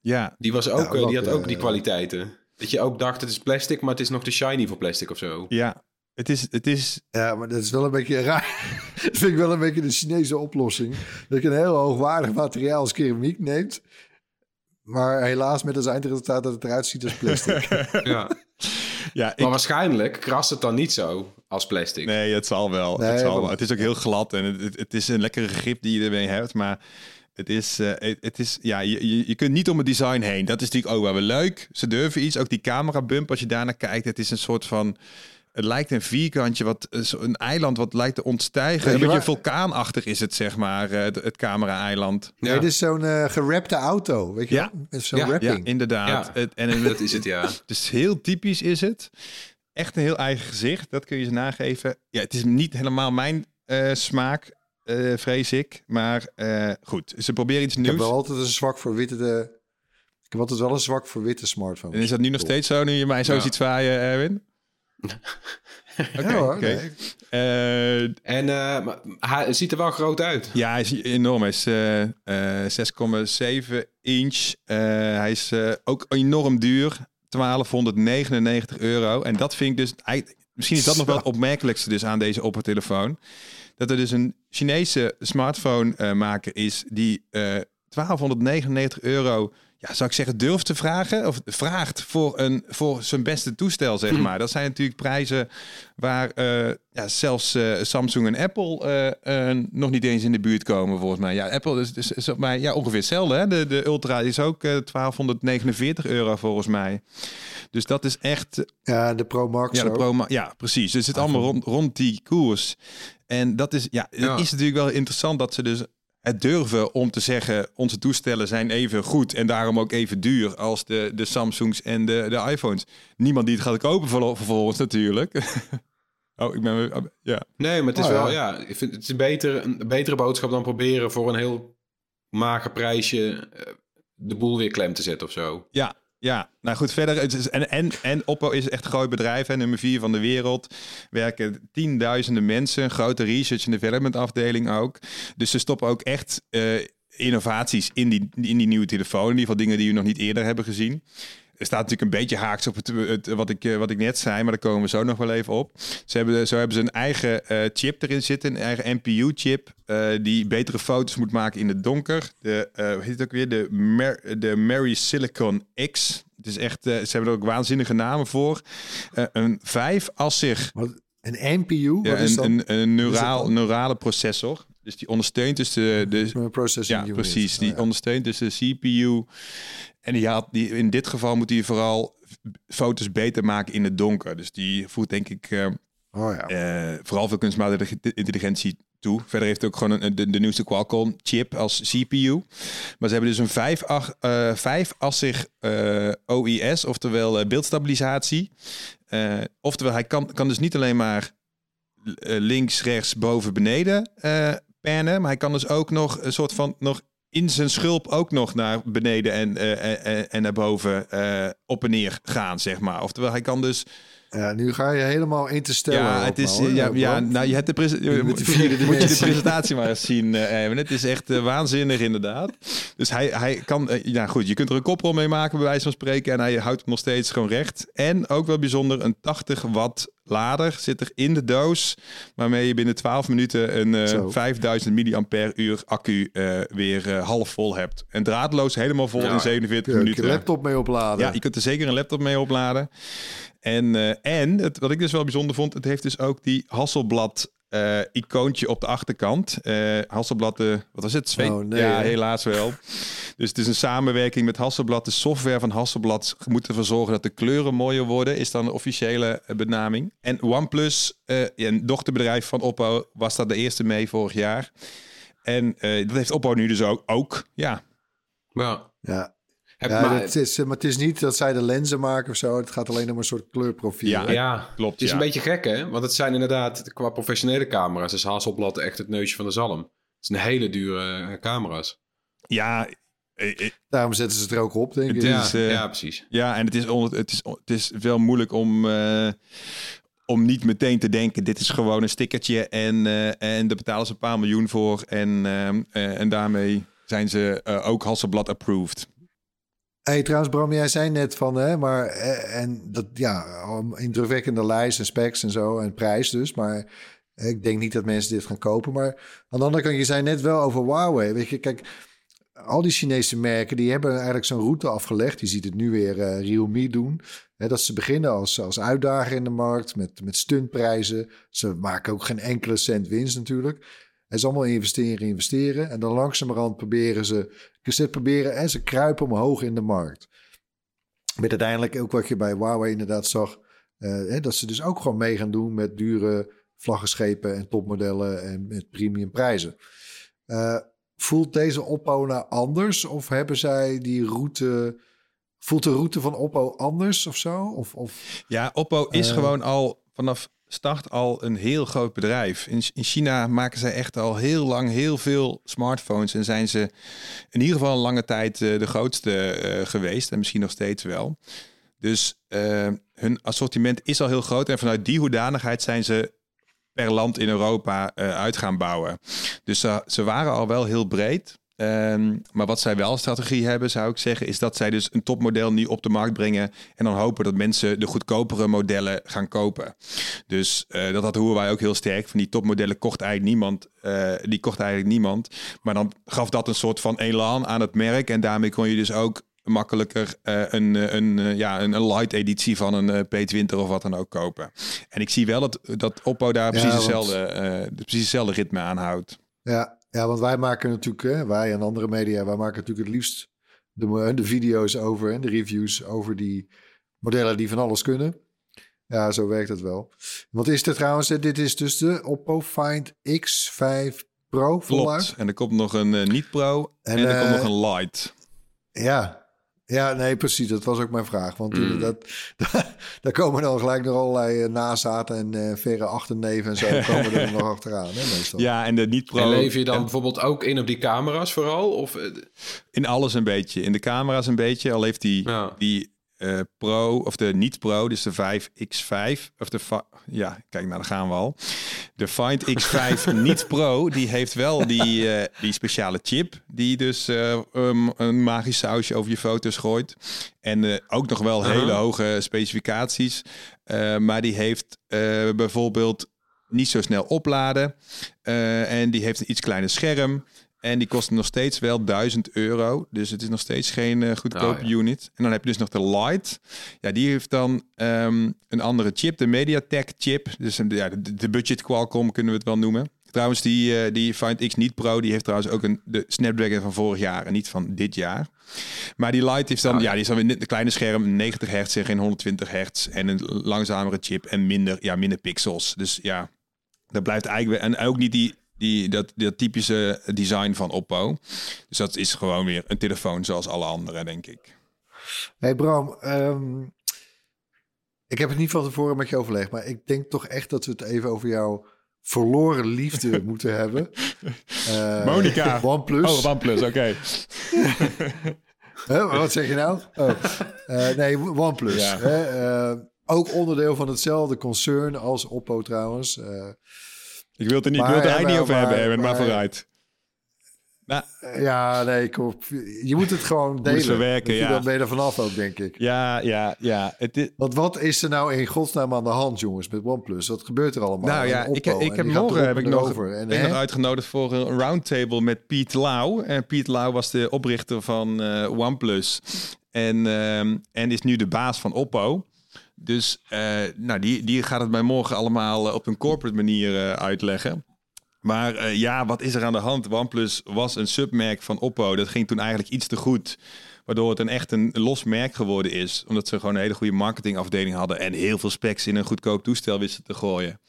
ja. Die, was ook, Ja, eh, die had ook die kwaliteiten. Dat je ook dacht, het is plastic, maar het is nog te shiny voor plastic of zo. ja. Het is, het is, Ja, maar dat is wel een beetje raar. dat vind ik wel een beetje de Chinese oplossing. Dat je een heel hoogwaardig materiaal als keramiek neemt. Maar helaas met als eindresultaat dat het eruit ziet als plastic. Ja. ja, ik, Maar waarschijnlijk krast het dan niet zo als plastic. Nee, het zal wel. Nee, het, zal want- wel. het is ook heel glad en het, het, is een lekkere grip die je ermee hebt. Maar het is, eh, het, het is ja, je, je, kunt niet om het design heen. Dat is natuurlijk ook wel weer leuk. Ze durven iets. Ook die camera bump, als je daarnaar kijkt, het is een soort van. Het lijkt een vierkantje, wat, eh, een eiland wat lijkt te ontstijgen. Een je beetje vulkaanachtig is het, zeg maar, eh, het, het camera-eiland. Ja. Nee, dit is zo'n eh gerapte auto, weet je Ja. wel? Met zo'n Ja, inderdaad. Ja. Het, en dat is het, ja. Dus heel typisch is het. Echt een heel eigen gezicht, dat kun je ze nageven. Ja, het is niet helemaal mijn eh, smaak, eh, vrees ik. Maar eh, goed, ze proberen iets Ik heb nieuws. wel altijd een zwak voor witte... De... Ik heb altijd wel een zwak voor witte smartphones. En is dat nu nog steeds zo, nu je mij zo Ja. ziet zwaaien, Erwin? Oké, Ja, nee. Eh, En eh, hij ziet er wel groot uit. ja, hij is enorm. Hij is eh, eh, 6,7 inch. Hij is ook enorm duur. 1299 euro. En dat vind ik dus... Misschien is dat nog wel het opmerkelijkste dus aan deze Oppo-telefoon. Dat er dus een Chinese smartphone-maker is die eh 1299 euro... Ja, zou ik zeggen, durft te vragen? Of vraagt voor, een, voor zijn beste toestel, zeg maar. Dat zijn natuurlijk prijzen waar eh, ja, zelfs eh, Samsung en Apple eh, nog niet eens in de buurt komen, volgens mij. Ja, Apple is, is, is op mij ja, ongeveer hetzelfde. Hè? De, de Ultra is ook eh 1249 euro, volgens mij. Dus dat is echt Ja, de Pro Max ja, de. Pro ja, precies. Dus het zit allemaal rond, rond die koers. En dat is, ja, Ja. is natuurlijk wel interessant dat ze dus het durven om te zeggen... onze toestellen zijn even goed en daarom ook even duur... als de, de Samsungs en de, de iPhones. Niemand die het gaat kopen vervolgens natuurlijk. oh, ik ben... weer- Ja, Nee, maar het is Oh, ja. wel, ja, ik vind het is beter, een betere boodschap dan proberen voor een heel mager prijsje eh, de boel weer klem te zetten of zo. Ja, ja. Nou goed, verder. Het is, en, en, en Oppo is echt een groot bedrijf. En nummer vier van de wereld. Werken tienduizenden mensen. Grote research en development afdeling ook. Dus ze stoppen ook echt eh, innovaties in die, in die nieuwe telefoon. In ieder geval dingen die we nog niet eerder hebben gezien. Er staat natuurlijk een beetje haaks op het, het, wat, ik, eh, wat ik net zei, maar daar komen we zo nog wel even op. Ze hebben, zo hebben ze een eigen eh, chip erin zitten, een eigen NPU-chip, eh, die betere foto's moet maken in het donker. De, hoe heet het ook weer? De, Mer de Mary Silicon X. Het is echt, ze hebben er ook waanzinnige namen voor. Een vijfassig Wat, een NPU, wat ja, is dat? een, een, een dat neuraal, neurale processor. Dus die ondersteunt dus de, de, processing ja, unit. precies. Oh, Die ja. ondersteunt dus de CPU. En die had, die, in dit geval moet hij vooral foto's beter maken in het donker. Dus die voert denk ik eh, Oh ja. eh, vooral veel kunstmatige intelligentie toe. Verder heeft hij ook gewoon een, de, de nieuwste Qualcomm chip als CPU. Maar ze hebben dus een vijf, ach- vijfassig eh, OIS, oftewel beeldstabilisatie. Oftewel, hij kan, kan dus niet alleen maar links, rechts, boven, beneden Maar hij kan dus ook nog een soort van nog in zijn schulp ook nog naar beneden en, eh, en, en naar boven eh, op en neer gaan, zeg maar. Oftewel, hij kan dus... Ja, nu ga je helemaal in te stellen. Ja, het is, ja, ja, nou, je hebt de, prese- Met de vierde moet je de presentatie maar eens zien, eh Erwin. Het is echt eh, waanzinnig, inderdaad. Dus hij, hij kan, eh, ja goed, je kunt er een koprol mee maken, bij wijze van spreken. En hij houdt hem nog steeds gewoon recht. En ook wel bijzonder, een 80 watt lader zit er in de doos. Waarmee je binnen 12 minuten een eh, Zo. 5000 milliampère uur accu eh, weer half vol hebt. En draadloos helemaal vol Ja, in 47 Kun je minuten. je laptop mee opladen. Ja, je kunt er zeker een laptop mee opladen. En, eh, en het, wat ik dus wel bijzonder vond, het heeft dus ook die Hasselblad eh, icoontje op de achterkant. Eh Hasselblad, de, wat was het? Zweet? Oh, nee, ja, hè? helaas wel. dus het is een samenwerking met Hasselblad. De software van Hasselblad moet ervoor zorgen dat de kleuren mooier worden, is dan de officiële benaming. En OnePlus, eh, een dochterbedrijf van Oppo, was daar de eerste mee vorig jaar. En eh, dat heeft Oppo nu dus ook. ook. Ja, Ja. Ja. Heb, Ja, maar, het is, eh, maar het is niet dat zij de lenzen maken of zo. Het gaat alleen om een soort kleurprofiel. Ja, ja, klopt. het is ja. een beetje gek, hè? Want het zijn inderdaad, qua professionele camera's, is Hasselblad echt het neusje van de zalm. Het zijn hele dure eh, camera's. Ja, eh, eh, Daarom zetten ze het er ook op, denk ik. Ja, is, eh, ja, precies. Ja, en het is, on, het is, on- het is wel moeilijk om, eh, om niet meteen te denken: dit is gewoon een stickertje en, eh, en daar betalen ze een paar miljoen voor. En, ehm, eh, en daarmee zijn ze eh, ook Hasselblad approved. Hey, trouwens, Bram, jij zei net van, hè, maar eh, en dat ja, indrukwekkende lijst en specs en zo en prijs dus, maar eh, ik denk niet dat mensen dit gaan kopen. Maar aan de andere kant, je zei net wel over Huawei. Weet je, kijk, al die Chinese merken die hebben eigenlijk zo'n route afgelegd. Je ziet het nu weer eh Realme doen. Hè, dat ze beginnen als, als uitdager in de markt met, met stuntprijzen. Ze maken ook geen enkele cent winst natuurlijk. Het is allemaal investeren, investeren. En dan langzamerhand proberen ze ze proberen en ze kruipen omhoog in de markt. Met uiteindelijk ook wat je bij Huawei inderdaad zag. eh, dat ze dus ook gewoon mee gaan doen met dure vlaggenschepen en topmodellen en met premium prijzen. Eh, voelt deze Oppo nou anders? Of hebben zij die route... Voelt de route van Oppo anders of zo? Of, of, Ja, Oppo is Eh. gewoon al vanaf start al een heel groot bedrijf. In, in China maken zij echt al heel lang heel veel smartphones. En zijn ze in ieder geval een lange tijd eh, de grootste eh, geweest. En misschien nog steeds wel. Dus eh, hun assortiment is al heel groot. En vanuit die hoedanigheid zijn ze per land in Europa uit gaan bouwen. Dus ze waren al wel heel breed. Ehm, maar wat zij wel strategie hebben, zou ik zeggen, is dat zij dus een topmodel nu op de markt brengen. En dan hopen dat mensen de goedkopere modellen gaan kopen. Dus eh, dat had Huawei ook heel sterk. Van die topmodellen kocht eigenlijk niemand. eh, die kocht eigenlijk niemand. Maar dan gaf dat een soort van elan aan het merk. En daarmee kon je dus ook makkelijker eh, een, een, ja, een, een light editie van een eh, P20 of wat dan ook kopen. En ik zie wel dat, dat Oppo daar precies, hetzelfde, precies hetzelfde ritme aanhoudt. ja, ja, want wij maken natuurlijk, hè, wij en andere media, wij maken natuurlijk het liefst de, de video's over en de reviews over die modellen die van alles kunnen. Ja, zo werkt het wel. Wat is er trouwens? eh, Dit is dus de Oppo Find X5 Pro voluit. Klopt. En er komt nog een eh, niet pro en, En, er komt eh, nog een light. Ja. Ja, nee, precies. Dat was ook mijn vraag. Want Mm. dat, daar komen dan gelijk nog allerlei eh, nazaten en eh, verre achterneven en zo komen er nog achteraan. Hè, meestal. Ja, en de niet pro. En lever je dan en bijvoorbeeld ook in op die camera's vooral? Of, eh, In alles een beetje. In de camera's een beetje. Al heeft die, Ja. die eh, Pro, of de niet Pro, dus de 5X5. Of de, ja, kijk, nou, daar gaan we al. De Find X5 niet Pro, die heeft wel die, eh, die speciale chip. Die dus eh, um, een magisch sausje over je foto's gooit. En ook nog wel hele hoge specificaties. Maar die heeft bijvoorbeeld niet zo snel opladen. En die heeft een iets kleiner scherm. En die kost nog steeds wel 1000 euro. Dus het is nog steeds geen eh, goedkope Oh, ja. unit. En dan heb je dus nog de Lite. Ja, die heeft dan ehm, een andere chip. De MediaTek chip. Dus een- ja, de, de budget Qualcomm kunnen we het wel noemen. Trouwens, die, eh, die Find X niet Pro, die heeft trouwens ook een, de Snapdragon van vorig jaar en niet van dit jaar. Maar die Lite heeft dan, Oh, ja. die is dan weer een kleine scherm, 90 hertz en geen 120 hertz. En een langzamere chip en minder, ja, minder pixels. Dus ja, dat blijft eigenlijk. En ook niet die, die, dat, dat typische design van Oppo. Dus dat is gewoon weer een telefoon zoals alle andere, denk ik. Hey Bram, ehm, Ik heb het niet van tevoren met je overlegd, maar ik denk toch echt dat we het even over jouw verloren liefde moeten hebben. Uh, Monica. OnePlus. Oh, OnePlus, oké. Huh, wat zeg je nou? Oh. Uh, nee, OnePlus. Ja. Hè? Uh, ook onderdeel van hetzelfde concern als Oppo trouwens. Ik wil het er, niet, maar, wil het er eigenlijk niet over maar, hebben, maar, maar vooruit. Nou, ja, nee, kom. Je moet het gewoon delen. Moet verwerken, ja. Dan ben je er vanaf ook, denk ik. Ja, ja, ja. Het is... Want wat is er nou in godsnaam aan de hand, jongens, met OnePlus? Wat gebeurt er allemaal? Nou ja, ik, ik heb morgen heb ik nog, en, ben nog uitgenodigd voor een roundtable met Piet Lau. En Piet Lau was de oprichter van uh, OnePlus. En, um, en is nu de baas van Oppo. Dus uh, nou, die, die gaat het mij morgen allemaal op een corporate manier uh, uitleggen. Maar ja, wat is er aan de hand? OnePlus was een submerk van Oppo. Dat ging toen eigenlijk iets te goed. Waardoor het een echt een los merk geworden is. Omdat ze gewoon een hele goede marketingafdeling hadden. En heel veel specs in een goedkoop toestel wisten te gooien.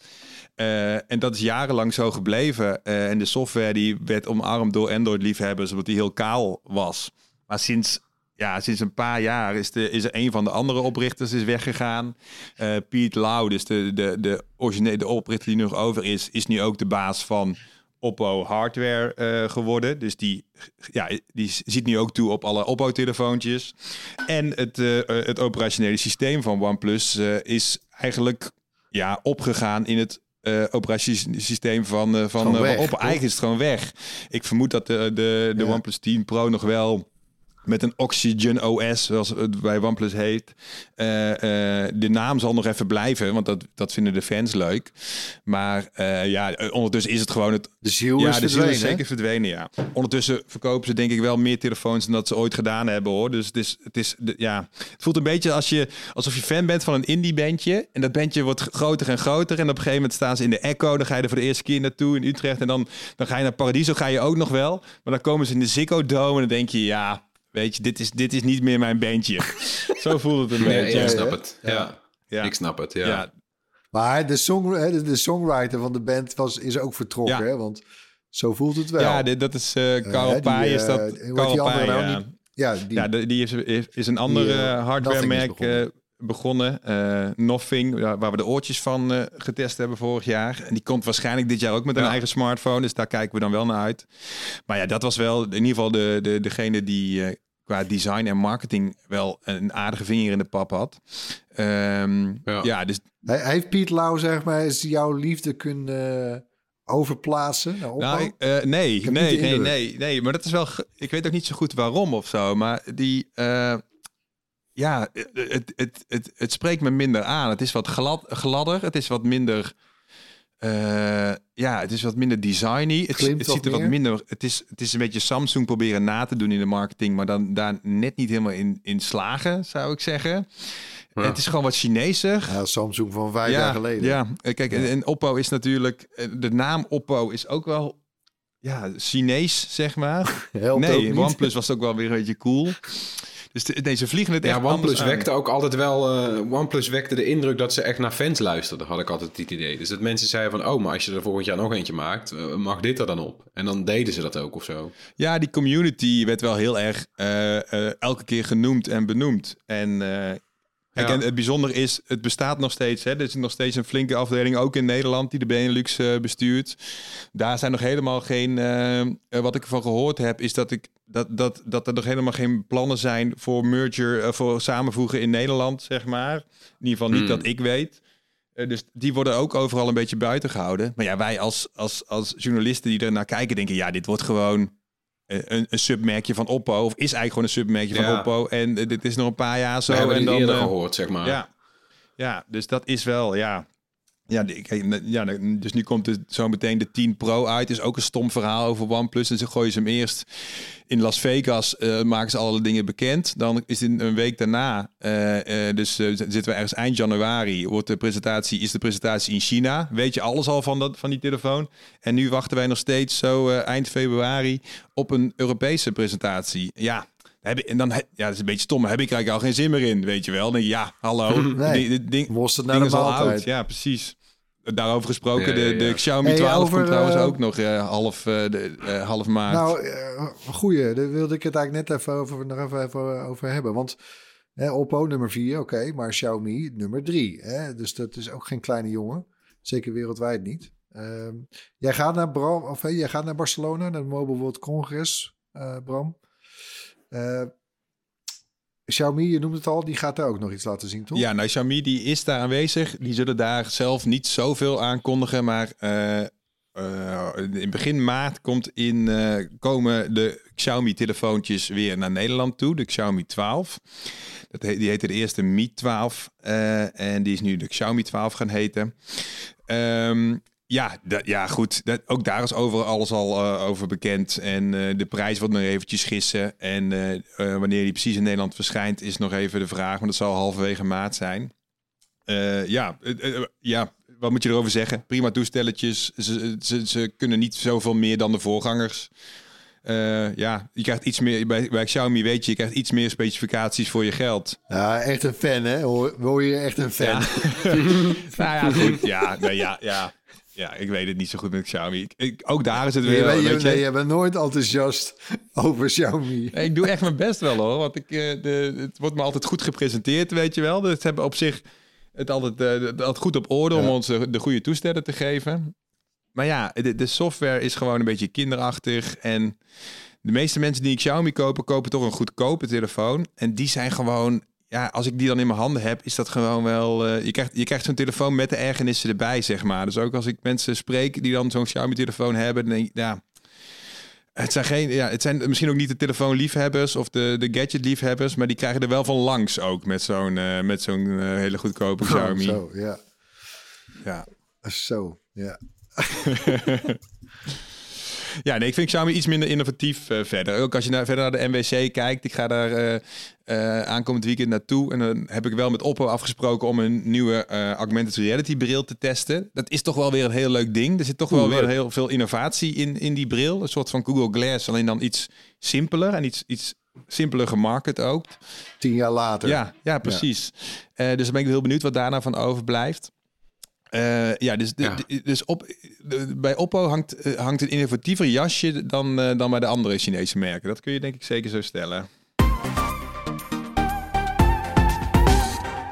En dat is jarenlang zo gebleven. En de software die werd omarmd door Android-liefhebbers. Omdat die heel kaal was. Maar sinds ja, sinds een paar jaar is, de, is er een van de andere oprichters is weggegaan. Uh, Piet Lau, dus de, de, de originele de oprichter die nog over is, is nu ook de baas van Oppo hardware uh, geworden. Dus die, ja, die ziet nu ook toe op alle Oppo-telefoontjes. En het, uh, het operationele systeem van OnePlus is eigenlijk ja, opgegaan in het uh, operatiesysteem van, uh, van, uh, Oppo. Eigenlijk is het gewoon weg. Ik vermoed dat de, de, de Ja. OnePlus 10 Pro nog wel met een Oxygen OS, zoals het bij OnePlus heet. Eh, eh, de naam zal nog even blijven, want dat, dat vinden de fans leuk. Maar eh, ja, ondertussen is het gewoon het... De ziel ja, is de ziel is hè? zeker verdwenen, ja. Ondertussen verkopen ze denk ik wel meer telefoons dan dat ze ooit gedaan hebben, hoor. Dus het is, het is de, ja, het voelt een beetje als je, alsof je fan bent van een indie bandje. En dat bandje wordt groter en groter. En op een gegeven moment staan ze in de Echo. Dan ga je er voor de eerste keer naartoe in Utrecht. En dan, dan ga je naar Paradiso, ga je ook nog wel. Maar dan komen ze in de Ziggo Dome en dan denk je, ja... Weet je, dit is, dit is niet meer mijn bandje. Zo voelt het een Nee, beetje. ik snap het. Ja. Ja. ik snap het. Ja. Ja, Maar de, song, de, songwriter van de band was, is ook vertrokken, Ja. hè? Want zo voelt het wel. ja dit, dat is eh Carl Paaij, is eh, dat. Carl nou? ja. Die- ja, die, Ja, de- die is, is, een ander eh, eh, hardware-merk eh, begonnen. Eh, Nothing, waar we de oortjes van eh, getest hebben vorig jaar. En die komt waarschijnlijk dit jaar ook met een Ja. eigen smartphone. Dus daar kijken we dan wel naar uit. Maar ja, dat was wel in ieder geval de, de, degene die eh, qua design en marketing wel een aardige vinger in de pap had. Ehm, Ja. ja. dus Hij, heeft Piet Lau, zeg maar, is jouw liefde kunnen overplaatsen? Nou, eh, nee, nee, nee, nee, nee. Maar dat is wel. Ik weet ook niet zo goed waarom of zo. Maar die. eh, ja, het, het, het, het spreekt me minder aan. Het is wat glad, gladder. Het is wat minder. Eh, ja, het is wat minder designy. Het, ziet er wat minder. Het is, het is een beetje Samsung proberen na te doen in de marketing, maar dan daar net niet helemaal in, in slagen, zou ik zeggen. Ja. Het is gewoon wat Chineser. Ja, Samsung van vijf jaar geleden. Ja, Eh, kijk, en, en Oppo is natuurlijk... eh, De naam Oppo is ook wel... Ja, Chinees, zeg maar. Helpt ook nee, niet. OnePlus was ook wel weer een beetje cool. Dus de, nee, ze vliegen het echt Ja, OnePlus anders aan. wekte ook altijd wel. eh, OnePlus wekte de indruk dat ze echt naar fans luisterden, had ik altijd het idee. Dus dat mensen zeiden van, oh, maar als je er volgend jaar nog eentje maakt, eh, mag dit er dan op? En dan deden ze dat ook of zo. Ja, die community werd wel heel erg eh, elke keer genoemd en benoemd. En, kijk, Ja. en het bijzonder is, het bestaat nog steeds. Hè? Er is nog steeds een flinke afdeling, ook in Nederland, die de Benelux bestuurt. Daar zijn nog helemaal geen... wat ik ervan gehoord heb, is dat, ik, dat, dat, dat er nog helemaal geen plannen zijn voor merger, eh, voor samenvoegen in Nederland, zeg maar. In ieder geval niet Hmm. dat ik weet. Eh, dus die worden ook overal een beetje buiten gehouden. Maar ja, wij als, als, als journalisten die er naar kijken, denken: ja, dit wordt gewoon eh, een, een submerkje van Oppo. Of is eigenlijk gewoon een submerkje van. Oppo. En dit is nog een paar jaar zo. We en dan, eh, gehoord, zeg maar. ja. ja, dus dat is wel, ja. Ja, ja, dus nu komt er zo meteen de 10 Pro uit. Is ook een stom verhaal over OnePlus. En ze gooien ze hem eerst in Las Vegas. eh, maken ze alle dingen bekend. Dan is het een week daarna, eh, eh, dus zitten we ergens eind januari. Wordt de presentatie, is de presentatie in China. Weet je alles al van, dat, van die telefoon. En nu wachten wij nog steeds zo eind februari op een Europese presentatie. Ja, heb ik, en dan, ja, dat is een beetje stom, maar heb ik eigenlijk al geen zin meer in, weet je wel. Dan denk je, ja, hallo. Nee. Dit- ding, ding de is al oud. Ja, precies. Daarover gesproken, Ja, de, ja, de. Xiaomi Hey, 12 over, komt trouwens eh, ook nog eh, half, eh, de, half maart. Nou, eh, goeie, daar wilde ik het eigenlijk net even over, nog even, even over hebben. Want Hè, Oppo nummer 4, oké, maar Xiaomi nummer 3. Hè? Dus dat is ook geen kleine jongen. Zeker wereldwijd niet. Ehm, jij, gaat naar Bram, of, hey, jij gaat naar Barcelona, naar het Mobile World Congress, eh, Bram. Eh, Xiaomi, je noemt het al, die gaat daar ook nog iets laten zien, toch? Ja, nou, Xiaomi die is daar aanwezig. Die zullen daar zelf niet zoveel aankondigen, maar eh, eh, in begin maart komt in, komen de Xiaomi-telefoontjes weer naar Nederland toe, de Xiaomi 12. Dat die heette de eerste Mi 12 eh, en die is nu de Xiaomi 12 gaan heten. Ehm, ja, dat, ja, goed. Dat, ook daar is overal alles al eh, over bekend. En eh, de prijs wordt nog eventjes gissen. En eh, wanneer die precies in Nederland verschijnt, is nog even de vraag. Maar dat zal halverwege maart zijn. Ja, ja, wat moet je erover zeggen? Prima toestelletjes. Ze, ze, ze kunnen niet zoveel meer dan de voorgangers. Ja, je krijgt iets meer. Bij, bij Xiaomi weet je, je krijgt iets meer specificaties voor je geld. Ja, echt een fan, hè? Hoor, hoor je echt een fan? nou ja, goed. Ja, nee, ja, ja. Ja, ik weet het niet zo goed met Xiaomi. Ik, ik- ook daar is het weer. je, weet je- nee, je bent nooit enthousiast over Xiaomi. Nee, ik doe echt mijn best wel hoor. Want ik, eh, de, het wordt me altijd goed gepresenteerd, weet je wel. Dus ze hebben op zich het altijd, eh, het altijd goed op orde om ons de, de goede toestellen te geven. Maar ja, de, de software is gewoon een beetje kinderachtig. En de meeste mensen die ik Xiaomi kopen, kopen toch een goedkope telefoon. En die zijn gewoon, ja, als ik die dan in mijn handen heb, is dat gewoon wel... eh, je krijgt, je krijgt zo'n telefoon met de ergernissen erbij, zeg maar. Dus ook als ik mensen spreek die dan zo'n Xiaomi-telefoon hebben, dan denk ik, ja... Het zijn, geen, ja, het zijn misschien ook niet de telefoonliefhebbers of de, de gadget-liefhebbers, maar die krijgen er wel van langs ook met zo'n eh, met zo'n eh, hele goedkope Xiaomi. Zo, ja. Ja. Zo, ja. Ja, nee, ik vind Xiaomi iets minder innovatief eh, verder. Ook als je naar, verder naar de MWC kijkt. Ik ga daar eh, eh, aankomend weekend naartoe. En dan heb ik wel met Oppo afgesproken om een nieuwe augmented reality bril te testen. Dat is toch wel weer een heel leuk ding. Er zit toch wel weer heel veel innovatie in, in die bril. Een soort van Google Glass, alleen dan iets simpeler en iets, iets simpeler gemarket ook. Tien jaar later. Ja, ja precies. Dus dan ben ik heel benieuwd wat daarna van overblijft. Eh, ja, dus, de- Ja. de- dus op, de- bij Oppo hangt, eh, hangt een innovatiever jasje dan, eh, dan bij de andere Chinese merken. Dat kun je denk ik zeker zo stellen.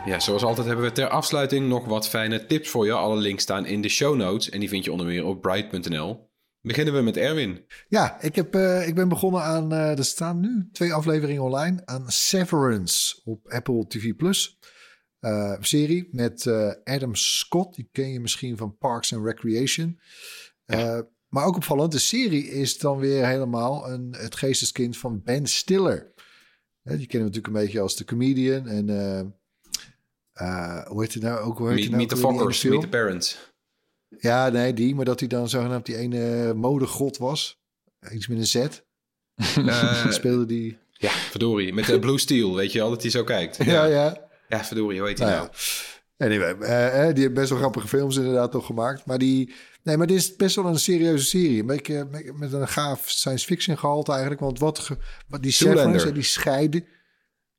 Ja, zoals altijd hebben we ter afsluiting nog wat fijne tips voor je. Alle links staan in de show notes en die vind je onder meer op bright.nl. Beginnen we met Erwin. Ja, ik, heb, eh, ik ben begonnen aan, eh, er staan nu twee afleveringen online, aan Severance op Apple TV+. Plus. Eh, serie met eh, Adam Scott, die ken je misschien van Parks and Recreation. Eh, maar ook opvallend, de serie is dan weer helemaal een, het geesteskind van Ben Stiller. Die kennen we natuurlijk een beetje als de comedian. En hoe heet hij nou ook? Hoe heet Meet, nou meet the Fockers, film? Meet the Parents. Ja, nee, die. Maar dat hij dan zogenaamd die ene modegod was. Iets met een Z. Speelde die... ja, verdorie. Met de Blue Steel, weet je wel, dat hij zo kijkt. Ja, ja. Ja, verdorie, hoe heet hij Nou nou? ja. Anyway, eh, eh, die heeft best wel grappige films inderdaad toch gemaakt. Maar die... Nee, maar dit is best wel een serieuze serie. Een beetje met, een gaaf science fiction gehalte eigenlijk. Want wat, ge- wat die. Severance en die scheiden...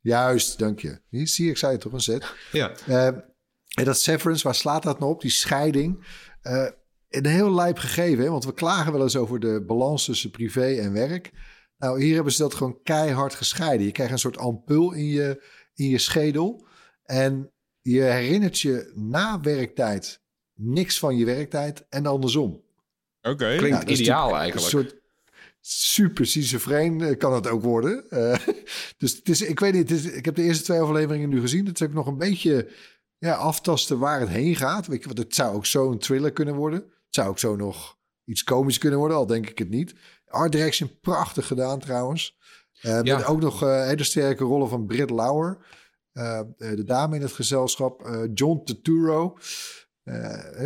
Juist, dank je. Hier zie ik zei het toch, een Z. Ja, Eh, en dat severance, waar slaat dat nou op? Die scheiding. eh, een heel lijp gegeven, hè? want we klagen wel eens over de balans tussen privé en werk. Nou, hier hebben ze dat gewoon keihard gescheiden. Je krijgt een soort ampul in je, in je schedel. En je herinnert je na werktijd niks van je werktijd en andersom. Oké. klinkt dat is ideaal eigenlijk. Een soort super schizofreen eh, kan het ook worden. Eh, dus het is, ik weet niet, het is, ik heb de eerste twee afleveringen nu gezien. Het is ook nog een beetje ja, aftasten waar het heen gaat. Weet je, want het zou ook zo een thriller kunnen worden. Het zou ook zo nog iets komisch kunnen worden, al denk ik het niet. Art direction, prachtig gedaan trouwens. Eh, Ja. Met ook nog eh, hele sterke rollen van Britt Lauer. Eh, eh, de dame in het gezelschap. eh, John Turturro.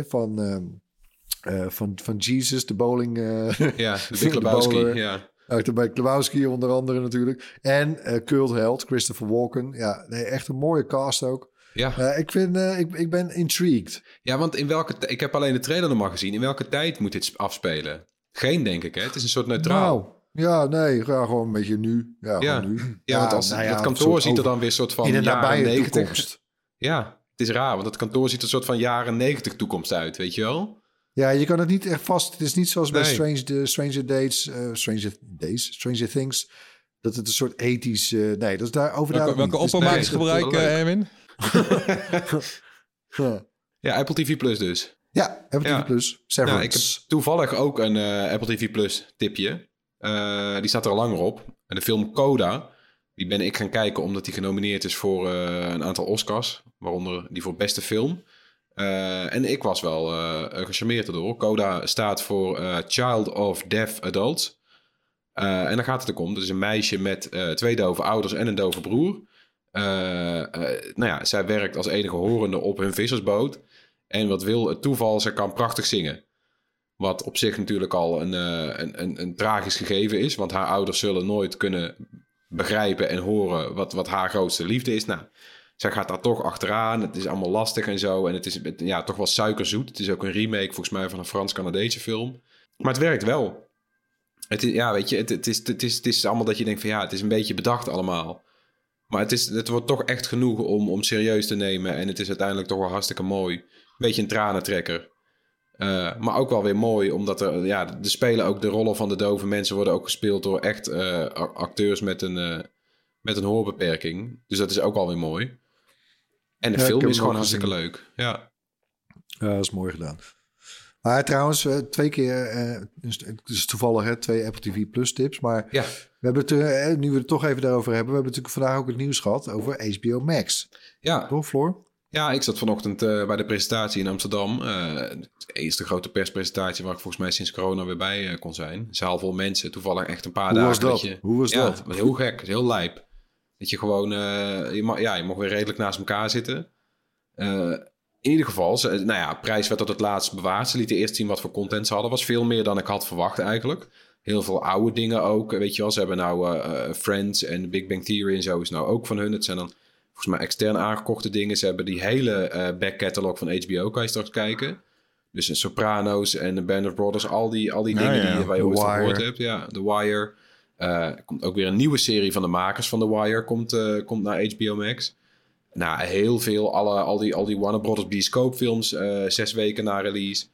van, ehm, eh, van, van Jesus, de bowling... Ja, de De bowler. ja. Uit bij Klebowski onder andere natuurlijk. En cult held Christopher Walken. Ja, nee, echt een mooie cast ook. Ja. Ik, vind, ik, ik ben intrigued. ja, want in welke... Ik heb alleen de trailer nog maar gezien. In welke tijd moet dit sp- afspelen? Geen, denk ik, hè? Het is een soort neutraal. Nou, ja, nee, ja, gewoon een beetje nu. Ja, Ja. nu. ja, want als, nou ja, het een kantoor ziet er dan weer een soort van in de jaren nabije 90. toekomst. Ja, het is raar, want het kantoor ziet er een soort van jaren 90 toekomst uit, weet je wel? Ja, je kan het niet echt vast. Het is niet zoals bij. Strange, de Stranger Dates, eh, Stranger Days, Stranger Things. dat het een soort ethisch... eh, nee, dat is daar over Welke, welke oppermaak gebruiken, leuk. Erwin? Ja, Ja, Apple TV Plus dus. ja Apple TV. Plus. Severance. Nou, ik heb toevallig ook een eh, Apple TV Plus tipje. Eh, die staat er al langer op. En de film Coda, die ben ik gaan kijken omdat die genomineerd is voor eh, een aantal Oscars. Waaronder die voor beste film. Eh, en ik was wel gecharmeerd erdoor. Coda staat voor Child of Deaf Adults. En dan gaat het ook om. Is een meisje met twee dove ouders en een dove broer. Nou ja, zij werkt als enige horende op hun vissersboot. En wat wil het toeval, ze kan prachtig zingen. Wat op zich natuurlijk al een, eh, een, een, een tragisch gegeven is. Want haar ouders zullen nooit kunnen begrijpen en horen wat, wat haar grootste liefde is. Nou, zij gaat daar toch achteraan. Het is allemaal lastig en zo. En het is ja, toch wel suikerzoet. Het is ook een remake volgens mij van een Frans-Canadese film. Maar het werkt wel. Het is, ja, weet je, het, het, is, het, is, het is allemaal dat je denkt van ja, het is een beetje bedacht allemaal. Maar het, is, het wordt toch echt genoeg om, om serieus te nemen. En het is uiteindelijk toch wel hartstikke mooi. Beetje een tranentrekker. Eh, maar ook wel weer mooi, omdat er, ja, er spelen ook de rollen van de dove mensen worden ook gespeeld door echt eh, acteurs met een, eh, met een hoorbeperking. Dus dat is ook alweer mooi. En de Ja, film is gewoon hartstikke leuk. Ja. Ja, dat is mooi gedaan. Maar trouwens, twee keer, het is toevallig hè, twee Apple TV Plus tips. Maar ja. we hebben het, nu we het toch even daarover hebben, we hebben natuurlijk vandaag ook het nieuws gehad over HBO Max. Ja. Toch, Floor? Ja, ik zat vanochtend eh, bij de presentatie in Amsterdam. Eh, de eerste grote perspresentatie waar ik volgens mij sinds corona weer bij eh, kon zijn. Zaal vol mensen, toevallig echt een paar Hoe dagen. was dat? je- Hoe was ja, dat? was heel gek, heel lijp. Dat je gewoon, je, mag, ja, je mag weer redelijk naast elkaar zitten. In ieder geval, ze, nou ja, prijs werd tot het laatst bewaard. Ze lieten eerst zien wat voor content ze hadden. Was veel meer dan ik had verwacht eigenlijk. Heel veel oude dingen ook. Weet je wel, ze hebben nou Friends en Big Bang Theory en zo is nou ook van hun. Het zijn dan volgens mij extern aangekochte dingen. Ze hebben die hele eh back catalog van HBO, kan je straks kijken. Dus een Sopranos en de Band of Brothers, al die, al die Ja, dingen ja. die waar je The ooit van gehoord hebt. Ja, The Wire. Eh, komt ook weer een nieuwe serie van de makers van The Wire, komt, eh, komt naar HBO Max. Nou, heel veel, alle, al, die, al die Warner Brothers bioscoopfilms, zes weken na release.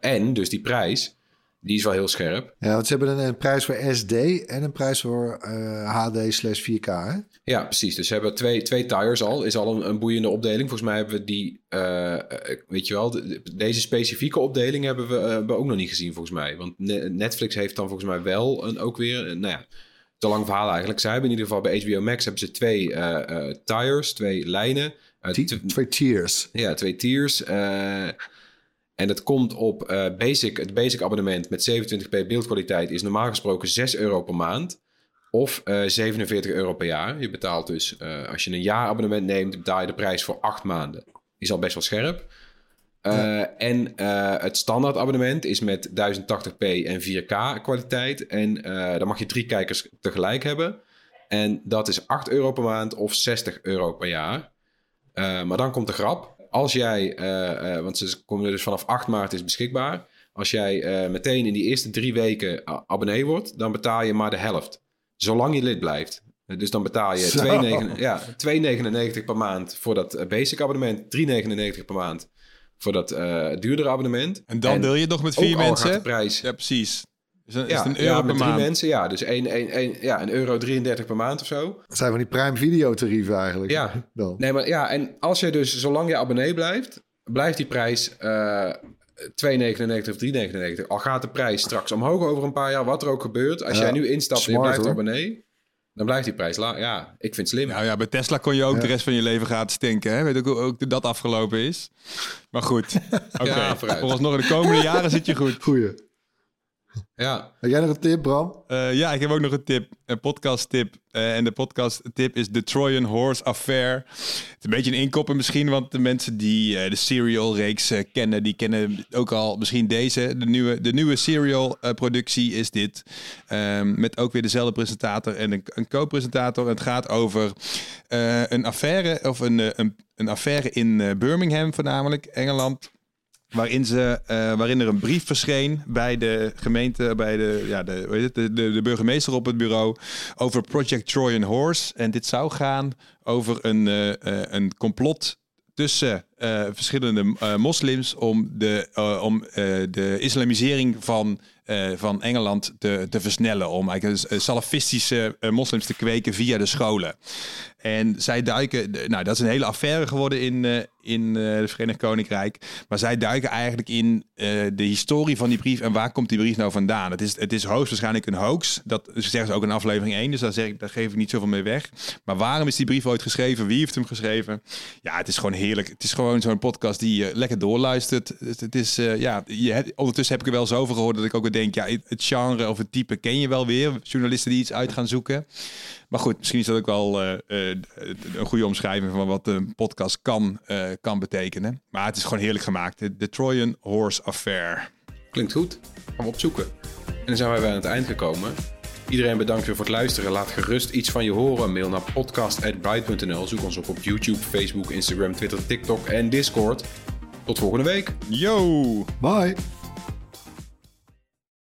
En dus die prijs, die is wel heel scherp. Ja, want ze hebben een, een prijs voor SD en een prijs voor HD slash 4K. Hè? Ja, precies. Dus ze hebben twee, twee tires al. Is al een, een boeiende opdeling. Volgens mij hebben we die, eh, eh, weet je wel, de- de- deze specifieke opdeling hebben we, eh, hebben we ook nog niet gezien volgens mij. Want Ne- Netflix heeft dan volgens mij wel een, ook weer, nou ja, te lang verhaal eigenlijk. Zij hebben in ieder geval bij HBO Max hebben ze twee eh, tires, twee lijnen. Twee tiers. ja, twee tiers. en dat komt op basic, het basic abonnement met 27p beeldkwaliteit is normaal gesproken 6 euro per maand. Of eh 47 euro per jaar. Je betaalt dus, eh, als je een jaarabonnement neemt, betaal je de prijs voor 8 maanden. Is al best wel scherp. Eh, En het standaard abonnement is met 1080p en 4K kwaliteit. En dan mag je drie kijkers tegelijk hebben. En dat is 8 euro per maand of 60 euro per jaar. Maar dan komt de grap. Als jij, want ze komen dus vanaf 8 maart is beschikbaar. Als jij meteen in die eerste drie weken abonnee wordt, dan betaal je maar de helft. Zolang je lid blijft. Eh, Dus dan betaal je Zo. 2,9 ja, 2,99 per maand voor dat eh, basic abonnement. 3,99 per maand voor dat eh, duurdere abonnement. En dan deel je het nog met vier ook al mensen? gaat de prijs Ja, precies. Is, een, is ja, het een ja, euro met per drie mensen, ja. Dus 1, 1, 1, ja, een euro 33 per maand of zo. Dat zijn van die Prime Video tarieven eigenlijk. Ja. Dan. Nee, maar ja, en als je dus, zolang je abonnee blijft, blijft die prijs eh 2,99 of 3,99. Al gaat de prijs straks omhoog over een paar jaar, wat er ook gebeurt. Als Ja, jij nu instapt en je smart, blijft hoor. abonnee, dan blijft die prijs laag. Ja, ik vind het slim. Nou ja, bij Tesla kon je ook Ja. de rest van je leven gratis tanken. Hè? Weet ook hoe ook dat afgelopen is. Maar goed. Oké. Ja, vooruit. Volgens nog in de komende jaren zit je goed. Goeie. Ja, Heb jij nog een tip, Bram? Eh, ja, ik heb ook nog een tip. Een podcast tip. Eh, en de podcast tip is The Trojan Horse Affair. Het is een beetje een inkoppen misschien. Want de mensen die eh, de Serial reeks eh, kennen. Die kennen ook al misschien deze. De nieuwe, de nieuwe Serial eh, productie is dit. Ehm, met ook weer dezelfde presentator en een, een co-presentator. Het gaat over een affaire. Of een, een, een affaire in Birmingham voornamelijk. Engeland. Waarin, ze, eh, waarin er een brief verscheen bij de gemeente, bij de, ja, de, het, de, de, de burgemeester op het bureau over Project Trojan Horse. En dit zou gaan over een, eh, eh, een complot tussen verschillende moslims om, de, om de islamisering van van Engeland te, te versnellen. Om eigenlijk salafistische moslims te kweken via de scholen. En zij duiken, nou dat is een hele affaire geworden in, uh, in uh, het Verenigd Koninkrijk. Maar zij duiken eigenlijk in uh, de historie van die brief en waar komt die brief nou vandaan. Het is, het is hoogstwaarschijnlijk een hoax. Dat zeggen ze ook in aflevering 1, dus daar, zeg ik, daar geef ik niet zoveel mee weg. Maar waarom is die brief ooit geschreven? Wie heeft hem geschreven? Ja, het is gewoon heerlijk. Het is gewoon zo'n podcast die je lekker doorluistert. Het, het is, ja, je hebt, ondertussen heb ik er wel zoveel gehoord dat ik ook weer denk, ja, het genre of het type ken je wel weer. Journalisten die iets uit gaan zoeken. Maar goed, misschien is dat ook wel uh, uh, een goede omschrijving van wat een podcast kan, uh, kan betekenen. Maar het is gewoon heerlijk gemaakt. De, de Trojan Horse Affair. Klinkt goed. Gaan we opzoeken. En dan zijn wij weer aan het eind gekomen. Iedereen bedankt weer voor het luisteren. Laat gerust iets van je horen. Mail naar podcast.bright.nl. Zoek ons op op YouTube, Facebook, Instagram, Twitter, TikTok en Discord. Tot volgende week. Yo! Bye!